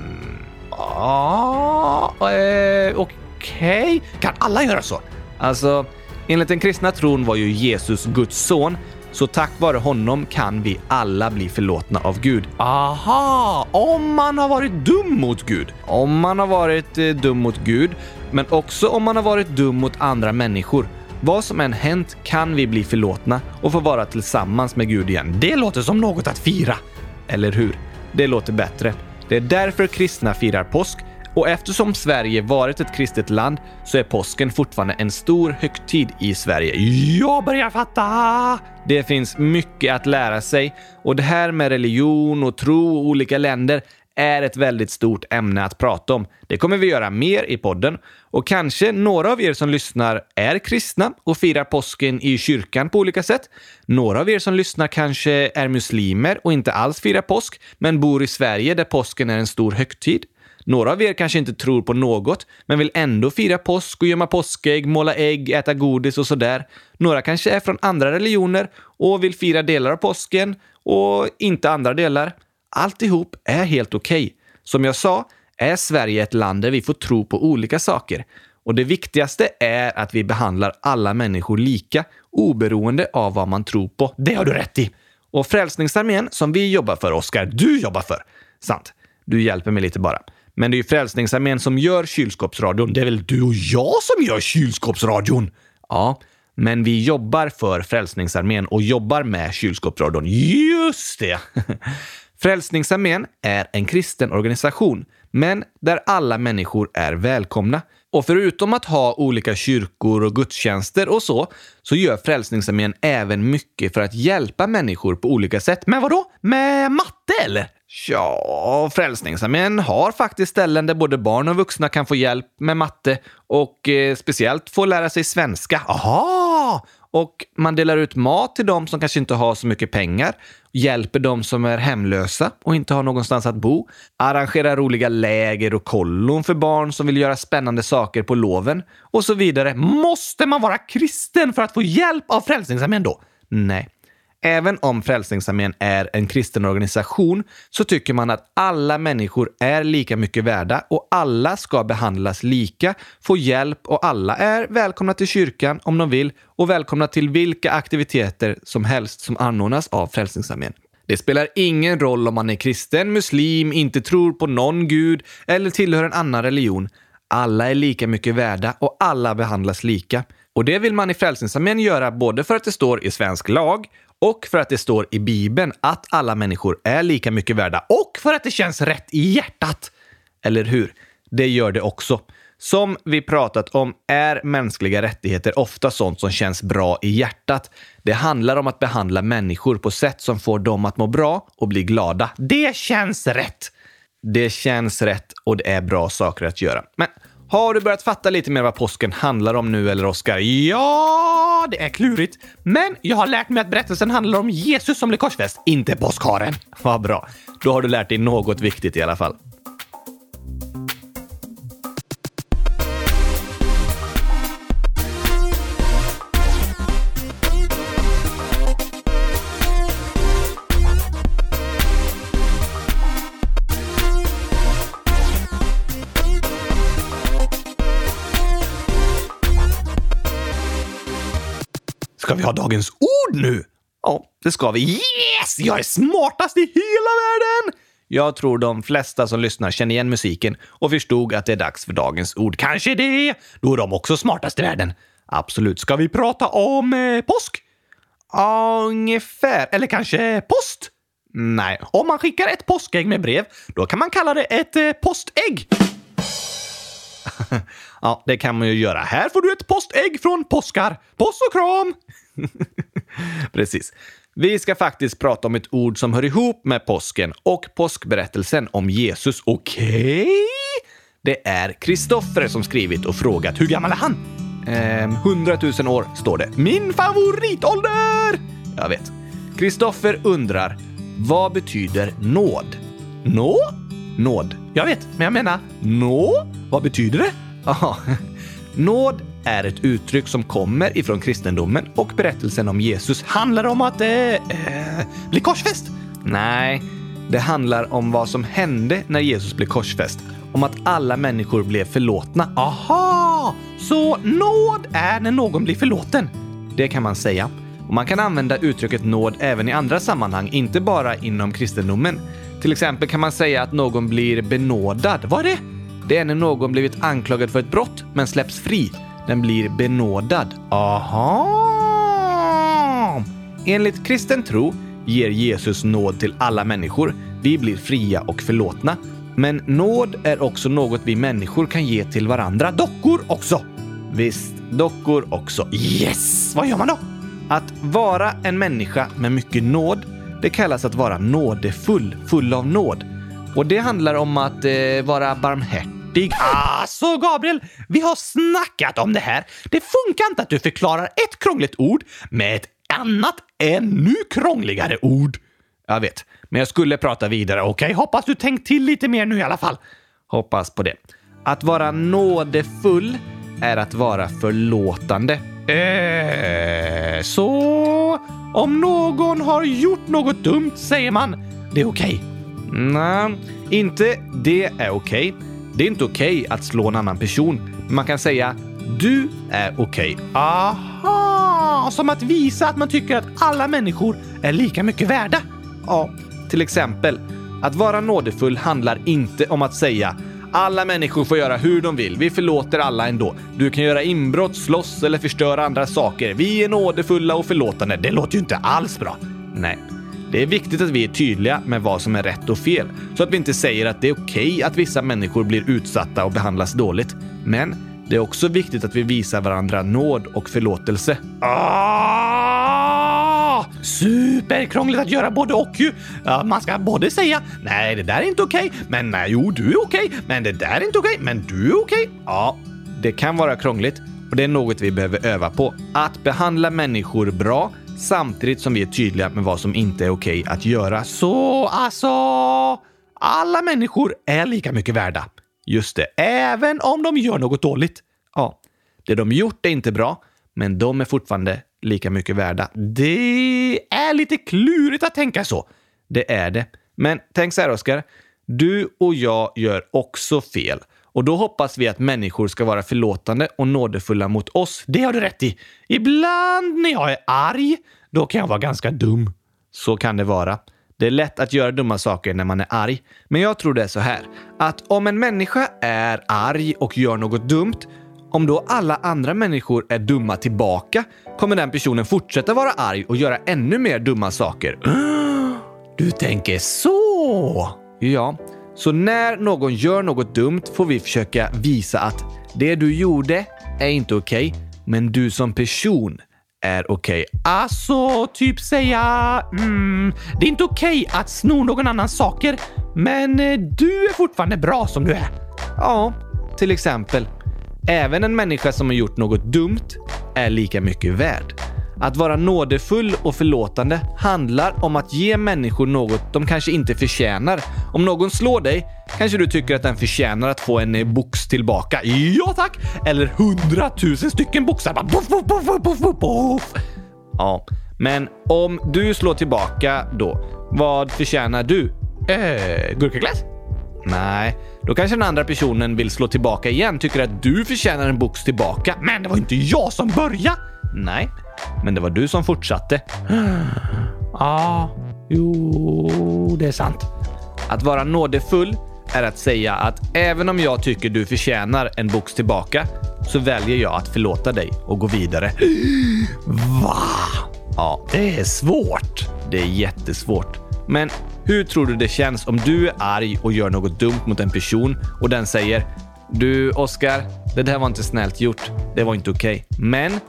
Ah, eh, Okej. Okay. Kan alla göra så? Alltså, enligt den kristna tron var ju Jesus Guds son, så tack vare honom kan vi alla bli förlåtna av Gud. Aha! Om man har varit dum mot Gud. Om man har varit eh, dum mot Gud, men också om man har varit dum mot andra människor. Vad som än hänt kan vi bli förlåtna och få vara tillsammans med Gud igen. Det låter som något att fira. Eller hur? Det låter bättre. Det är därför kristna firar påsk och eftersom Sverige varit ett kristet land så är påsken fortfarande en stor högtid i Sverige. Jag börjar fatta! Det finns mycket att lära sig och det här med religion och tro och olika länder är ett väldigt stort ämne att prata om. Det kommer vi göra mer i podden och kanske några av er som lyssnar är kristna och firar påsken i kyrkan på olika sätt. Några av er som lyssnar kanske är muslimer och inte alls firar påsk, men bor i Sverige där påsken är en stor högtid. Några av er kanske inte tror på något, men vill ändå fira påsk och gömma påskägg, måla ägg, äta godis och sådär. Några kanske är från andra religioner och vill fira delar av påsken och inte andra delar. alltihop är helt okej. Som jag sa är Sverige ett land där vi får tro på olika saker. Och det viktigaste är att vi behandlar alla människor lika, oberoende av vad man tror på. Det har du rätt i! Och Frälsningsarmén, som vi jobbar för, Oskar, du jobbar för. Sant. Du hjälper mig lite bara. Men det är ju Frälsningsarmén som gör kylskåpsradion. Det är väl du och jag som gör kylskåpsradion? Ja, men vi jobbar för Frälsningsarmén och jobbar med kylskåpsradion. Just det! Frälsningsarmén är en kristen organisation, men där alla människor är välkomna. Och förutom att ha olika kyrkor och gudstjänster och så, så gör Frälsningsarmén även mycket för att hjälpa människor på olika sätt. Men vadå? Med matte eller? Ja, Frälsningsarmén har faktiskt ställen där både barn och vuxna kan få hjälp med matte och eh, speciellt få lära sig svenska. Aha! Och man delar ut mat till dem som kanske inte har så mycket pengar, hjälper dem som är hemlösa och inte har någonstans att bo, arrangerar roliga läger och kollon för barn som vill göra spännande saker på loven och så vidare. Måste man vara kristen för att få hjälp av Frälsningsarmén då? Nej. Även om Frälsningsarmén är en kristen organisation så tycker man att alla människor är lika mycket värda och alla ska behandlas lika, få hjälp och alla är välkomna till kyrkan om de vill och välkomna till vilka aktiviteter som helst som anordnas av Frälsningsarmén. Det spelar ingen roll om man är kristen, muslim, inte tror på någon gud eller tillhör en annan religion. Alla är lika mycket värda och alla behandlas lika. Och det vill man i Frälsningsarmén göra både för att det står i svensk lag och för att det står i Bibeln att alla människor är lika mycket värda och för att det känns rätt i hjärtat. Eller hur? Det gör det också. Som vi pratat om är mänskliga rättigheter ofta sånt som känns bra i hjärtat. Det handlar om att behandla människor på sätt som får dem att må bra och bli glada. Det känns rätt! Det känns rätt och det är bra saker att göra. Men har du börjat fatta lite mer vad påsken handlar om nu, eller Oskar? Ja, det är klurigt. Men jag har lärt mig att berättelsen handlar om Jesus som blev korsfäst, inte påskharen. Vad bra. Då har du lärt dig något viktigt i alla fall. Ska vi ha dagens ord nu? Ja, det ska vi. Yes! Jag är smartast i hela världen! Jag tror de flesta som lyssnar känner igen musiken och förstod att det är dags för dagens ord. Kanske det. Då är de också smartast i världen. Absolut. Ska vi prata om eh, påsk? Ungefär. Eller kanske post? Nej. Om man skickar ett påskägg med brev, då kan man kalla det ett eh, postägg. ja, det kan man ju göra. Här får du ett postägg från påskar. Puss och kram! Precis. Vi ska faktiskt prata om ett ord som hör ihop med påsken och påskberättelsen om Jesus. Okej? Okay. Det är Kristoffer som skrivit och frågat. Hur gammal är han? Ehm, 100 000 år, står det. Min favoritålder! Jag vet. Kristoffer undrar, vad betyder nåd? Nå? Nåd. Jag vet, men jag menar nå? Vad betyder det? Aha. Nåd är ett uttryck som kommer ifrån kristendomen och berättelsen om Jesus. Handlar om att eh, eh, bli korsfäst? Nej, det handlar om vad som hände när Jesus blev korsfäst. Om att alla människor blev förlåtna. Aha! Så nåd är när någon blir förlåten? Det kan man säga. Och man kan använda uttrycket nåd även i andra sammanhang, inte bara inom kristendomen. Till exempel kan man säga att någon blir benådad. Vad är det? Det är när någon blivit anklagad för ett brott men släpps fri. Den blir benådad. Aha! Enligt kristen tro ger Jesus nåd till alla människor. Vi blir fria och förlåtna. Men nåd är också något vi människor kan ge till varandra. Dockor också! Visst, dockor också. Yes! Vad gör man då? Att vara en människa med mycket nåd, det kallas att vara nådefull, full av nåd. Och det handlar om att eh, vara barmhärtig. Alltså Gabriel, vi har snackat om det här. Det funkar inte att du förklarar ett krångligt ord med ett annat ännu krångligare ord. Jag vet, men jag skulle prata vidare. Okej, okay, hoppas du tänkt till lite mer nu i alla fall. Hoppas på det. Att vara nådefull är att vara förlåtande. Eh, så om någon har gjort något dumt säger man det är okej. Okay. Nej, inte det är okej. Det är inte okej att slå en annan person. Men man kan säga du är okej. Aha! Som att visa att man tycker att alla människor är lika mycket värda. Ja, till exempel. Att vara nådefull handlar inte om att säga alla människor får göra hur de vill. Vi förlåter alla ändå. Du kan göra inbrott, slåss eller förstöra andra saker. Vi är nådefulla och förlåtande. Det låter ju inte alls bra. Nej. Det är viktigt att vi är tydliga med vad som är rätt och fel, så att vi inte säger att det är okej okay att vissa människor blir utsatta och behandlas dåligt. Men det är också viktigt att vi visar varandra nåd och förlåtelse. Ah! Superkrångligt att göra både och ju. Ja, man ska både säga nej, det där är inte okej, okay, men nej, jo, du är okej, okay, men det där är inte okej, men du är okej. Ja, det kan vara krångligt och det är något vi behöver öva på. Att behandla människor bra samtidigt som vi är tydliga med vad som inte är okej att göra. Så alltså, alla människor är lika mycket värda. Just det, även om de gör något dåligt. Ja, det de gjort är inte bra, men de är fortfarande lika mycket värda. Det är lite klurigt att tänka så. Det är det. Men tänk så här, Oskar. Du och jag gör också fel. Och då hoppas vi att människor ska vara förlåtande och nådefulla mot oss. Det har du rätt i. Ibland när jag är arg, då kan jag vara ganska dum. Så kan det vara. Det är lätt att göra dumma saker när man är arg. Men jag tror det är så här, att om en människa är arg och gör något dumt, om då alla andra människor är dumma tillbaka, kommer den personen fortsätta vara arg och göra ännu mer dumma saker. Du tänker så? Ja, så när någon gör något dumt får vi försöka visa att det du gjorde är inte okej, okay, men du som person är okej. Okay. Alltså, typ säga... Mm, det är inte okej okay att sno någon annans saker, men eh, du är fortfarande bra som du är. Ja, till exempel. Även en människa som har gjort något dumt är lika mycket värd. Att vara nådefull och förlåtande handlar om att ge människor något de kanske inte förtjänar. Om någon slår dig kanske du tycker att den förtjänar att få en eh, box tillbaka. Ja tack! Eller hundratusen stycken boxar. Puff, puff, puff, puff, puff. Ja, men om du slår tillbaka då, vad förtjänar du? Eh, gurkaglass? Nej, då kanske den andra personen vill slå tillbaka igen, tycker att du förtjänar en box tillbaka. Men det var inte jag som började! Nej, men det var du som fortsatte. Ja, jo, det är sant. Att vara nådefull är att säga att även om jag tycker du förtjänar en box tillbaka så väljer jag att förlåta dig och gå vidare. Va? Ja, det är svårt. Det är jättesvårt. Men hur tror du det känns om du är arg och gör något dumt mot en person och den säger du, Oskar, det där var inte snällt gjort. Det var inte okej. Okay. Men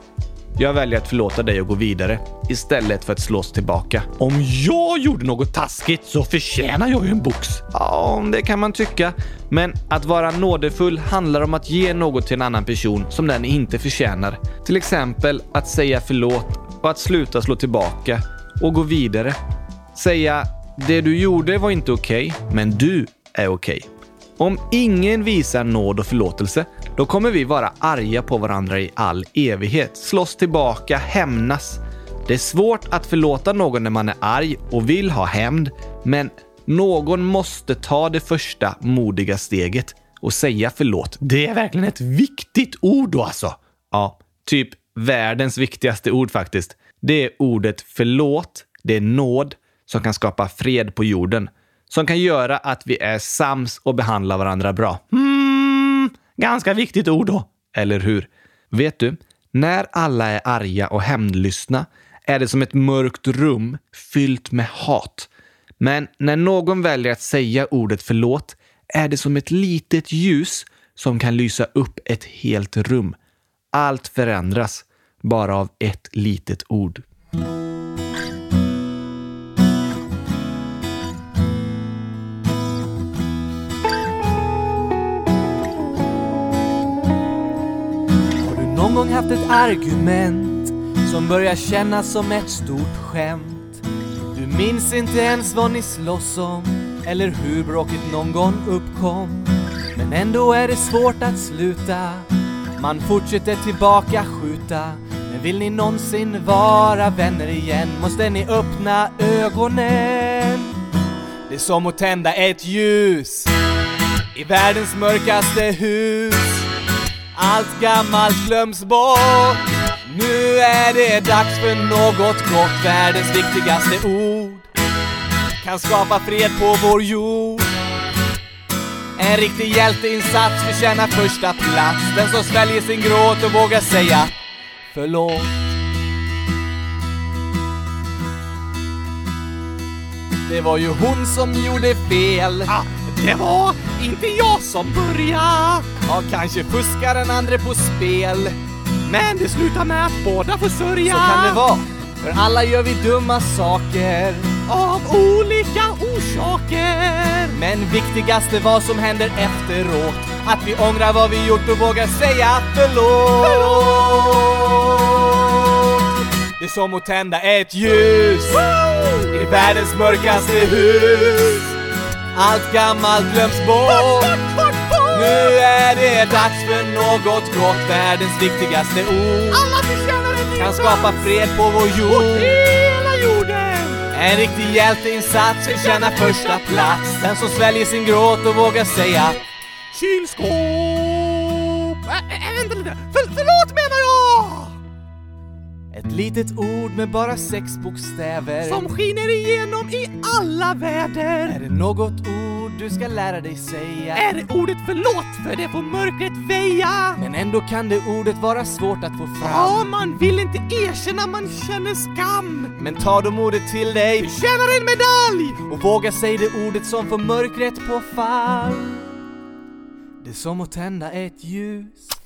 jag väljer att förlåta dig och gå vidare istället för att slås tillbaka. Om jag gjorde något taskigt så förtjänar jag ju en box. Ja, det kan man tycka. Men att vara nådefull handlar om att ge något till en annan person som den inte förtjänar. Till exempel att säga förlåt och att sluta slå tillbaka och gå vidare. Säga “Det du gjorde var inte okej, okay, men du är okej”. Okay. Om ingen visar nåd och förlåtelse, då kommer vi vara arga på varandra i all evighet, slåss tillbaka, hämnas. Det är svårt att förlåta någon när man är arg och vill ha hämnd, men någon måste ta det första modiga steget och säga förlåt. Det är verkligen ett viktigt ord då alltså. Ja, typ världens viktigaste ord faktiskt. Det är ordet förlåt, det är nåd som kan skapa fred på jorden som kan göra att vi är sams och behandlar varandra bra. Mm, ganska viktigt ord då. Eller hur? Vet du, när alla är arga och hämndlystna är det som ett mörkt rum fyllt med hat. Men när någon väljer att säga ordet förlåt är det som ett litet ljus som kan lysa upp ett helt rum. Allt förändras bara av ett litet ord. Gång ett argument som börjar kännas som ett stort skämt. Du minns inte ens vad ni slåss om eller hur bråket någon gång uppkom. Men ändå är det svårt att sluta. Man fortsätter tillbaka skjuta. Men vill ni någonsin vara vänner igen måste ni öppna ögonen. Det är som att tända ett ljus i världens mörkaste hus. Allt gammalt glöms bort. Nu är det dags för något gott. Världens viktigaste ord kan skapa fred på vår jord. En riktig hjälteinsats förtjänar första plats. Den som sväljer sin gråt och vågar säga förlåt. Det var ju hon som gjorde fel. Ah, det var inte jag som började. Ja, kanske fuskar den andra på spel. Men det slutar med att båda får sörja. Så kan det vara. För alla gör vi dumma saker. Av olika orsaker. Men viktigast är vad som händer efteråt. Att vi ångrar vad vi gjort och vågar säga förlåt. förlåt. Det är som att tända ett ljus i världens mörkaste hus. Allt gammalt glöms bort. Nu är det dags för något gott, världens viktigaste ord. Alla förtjänar en ny Kan skapa fred på vår jord. Hela jorden. En riktig hjälteinsats förtjänar första plats. Den som sväljer sin gråt och vågar säga Kylskåp. Litet ord med bara sex bokstäver. Som skiner igenom i alla väder. Är det något ord du ska lära dig säga? Är det ordet förlåt för det får mörkret väja? Men ändå kan det ordet vara svårt att få fram. Ja, man vill inte erkänna man känner skam. Men ta de ordet till dig Förtjänar en medalj! och våga säga det ordet som får mörkret på fall. Det är som att tända ett ljus.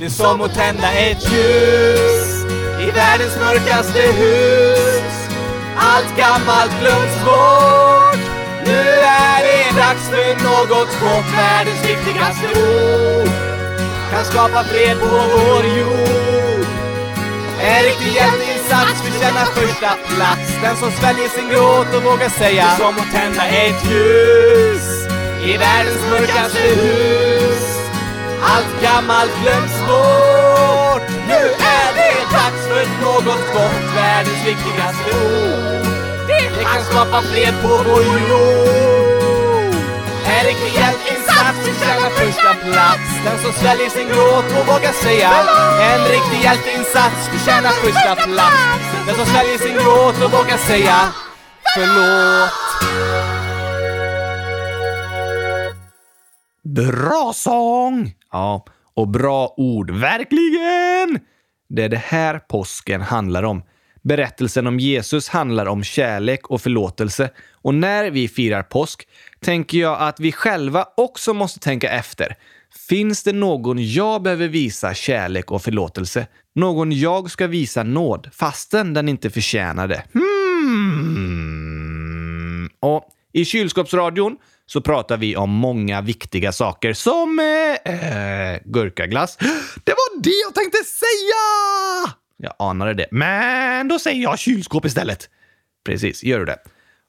Det är som att tända ett ljus i världens mörkaste hus. Allt gammalt glöms bort. Nu är det dags för något gott. Världens viktigaste ord kan skapa fred på vår jord. En riktig hjälteinsats förtjänar första plats. Den som sväljer sin gråt och vågar säga Det är som att tända ett ljus i världens mörkaste hus. Allt gammalt glöms bort. Nu är det dags för något gott. Världens viktigaste ord. Det kan skapa fred på vår jord. En riktig hjälteinsats förtjänar första plats. Den som sväljer sin gråt och vågar säga En riktig hjälteinsats förtjänar första plats. Den som sväljer sin gråt och vågar säga Förlåt. Bra sång! Ja, och bra ord. Verkligen! Det är det här påsken handlar om. Berättelsen om Jesus handlar om kärlek och förlåtelse. Och när vi firar påsk tänker jag att vi själva också måste tänka efter. Finns det någon jag behöver visa kärlek och förlåtelse? Någon jag ska visa nåd fastän den inte förtjänar det? Hmm. Och i kylskåpsradion så pratar vi om många viktiga saker som eh, eh, gurkaglass. Det var det jag tänkte säga! Jag anade det. Men då säger jag kylskåp istället. Precis, gör du det.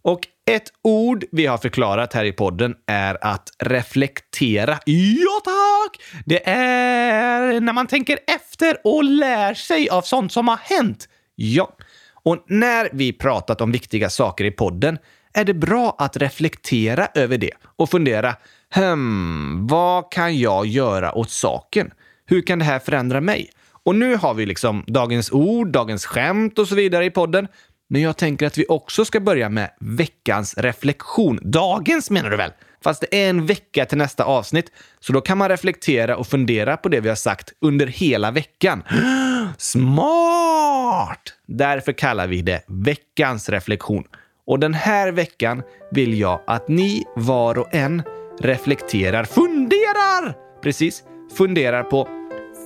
Och ett ord vi har förklarat här i podden är att reflektera. Ja, tack! Det är när man tänker efter och lär sig av sånt som har hänt. Ja. Och när vi pratat om viktiga saker i podden är det bra att reflektera över det och fundera, hmm, vad kan jag göra åt saken? Hur kan det här förändra mig? Och nu har vi liksom dagens ord, dagens skämt och så vidare i podden. Men jag tänker att vi också ska börja med veckans reflektion. Dagens menar du väl? Fast det är en vecka till nästa avsnitt, så då kan man reflektera och fundera på det vi har sagt under hela veckan. Smart! Därför kallar vi det veckans reflektion. Och den här veckan vill jag att ni var och en reflekterar, funderar! Precis, funderar på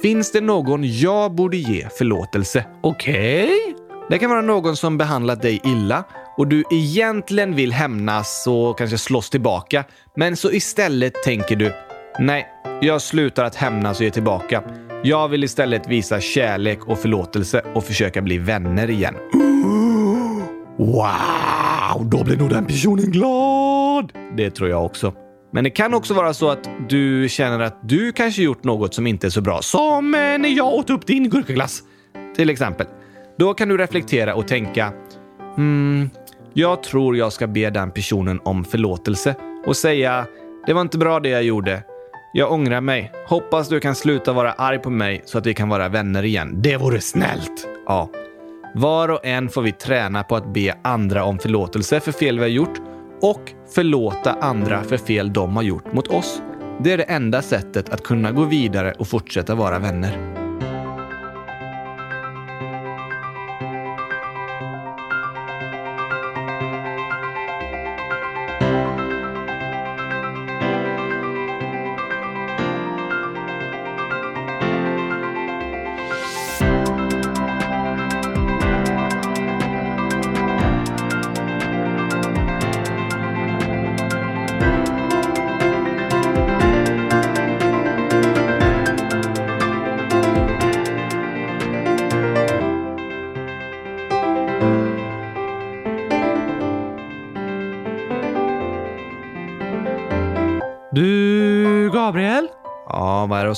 Finns det någon jag borde ge förlåtelse? Okej? Okay. Det kan vara någon som behandlat dig illa och du egentligen vill hämnas och kanske slåss tillbaka. Men så istället tänker du Nej, jag slutar att hämnas och ge tillbaka. Jag vill istället visa kärlek och förlåtelse och försöka bli vänner igen. Wow, då blir nog den personen glad! Det tror jag också. Men det kan också vara så att du känner att du kanske gjort något som inte är så bra. Som eh, när jag åt upp din gurkaglass. Till exempel. Då kan du reflektera och tänka Hmm, jag tror jag ska be den personen om förlåtelse och säga det var inte bra det jag gjorde. Jag ångrar mig. Hoppas du kan sluta vara arg på mig så att vi kan vara vänner igen. Det vore snällt. Ja. Var och en får vi träna på att be andra om förlåtelse för fel vi har gjort och förlåta andra för fel de har gjort mot oss. Det är det enda sättet att kunna gå vidare och fortsätta vara vänner.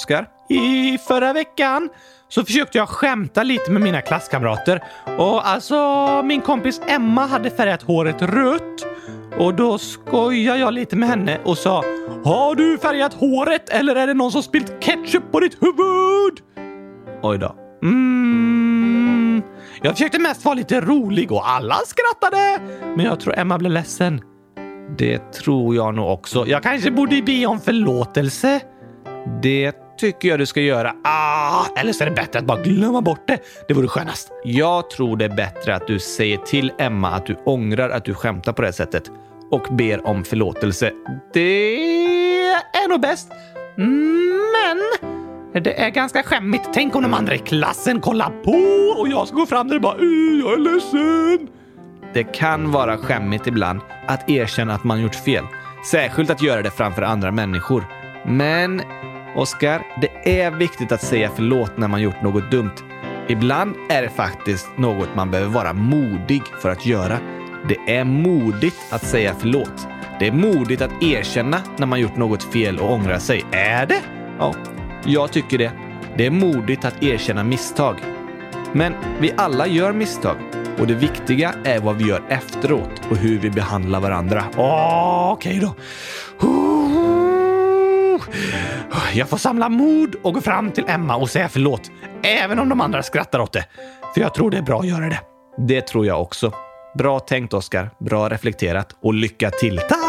Oskar? I förra veckan så försökte jag skämta lite med mina klasskamrater. Och alltså, min kompis Emma hade färgat håret rött. Och då skojade jag lite med henne och sa Har du färgat håret eller är det någon som spilt ketchup på ditt huvud? Oj då. Mm. Jag försökte mest vara lite rolig och alla skrattade. Men jag tror Emma blev ledsen. Det tror jag nog också. Jag kanske borde be om förlåtelse. Det tycker jag du ska göra. Ah, eller så är det bättre att bara glömma bort det. Det vore skönast. Jag tror det är bättre att du säger till Emma att du ångrar att du skämtar på det här sättet och ber om förlåtelse. Det är nog bäst. Men det är ganska skämmigt. Tänk om de andra i klassen kollar på och jag ska gå fram där och bara “Jag är ledsen”. Det kan vara skämmigt ibland att erkänna att man gjort fel. Särskilt att göra det framför andra människor. Men, Oskar, det är viktigt att säga förlåt när man gjort något dumt. Ibland är det faktiskt något man behöver vara modig för att göra. Det är modigt att säga förlåt. Det är modigt att erkänna när man gjort något fel och ångra sig. Är det? Ja, jag tycker det. Det är modigt att erkänna misstag. Men vi alla gör misstag och det viktiga är vad vi gör efteråt och hur vi behandlar varandra. Åh, Okej då. Jag får samla mod och gå fram till Emma och säga förlåt. Även om de andra skrattar åt det. För jag tror det är bra att göra det. Det tror jag också. Bra tänkt Oskar. Bra reflekterat och lycka till. Tack!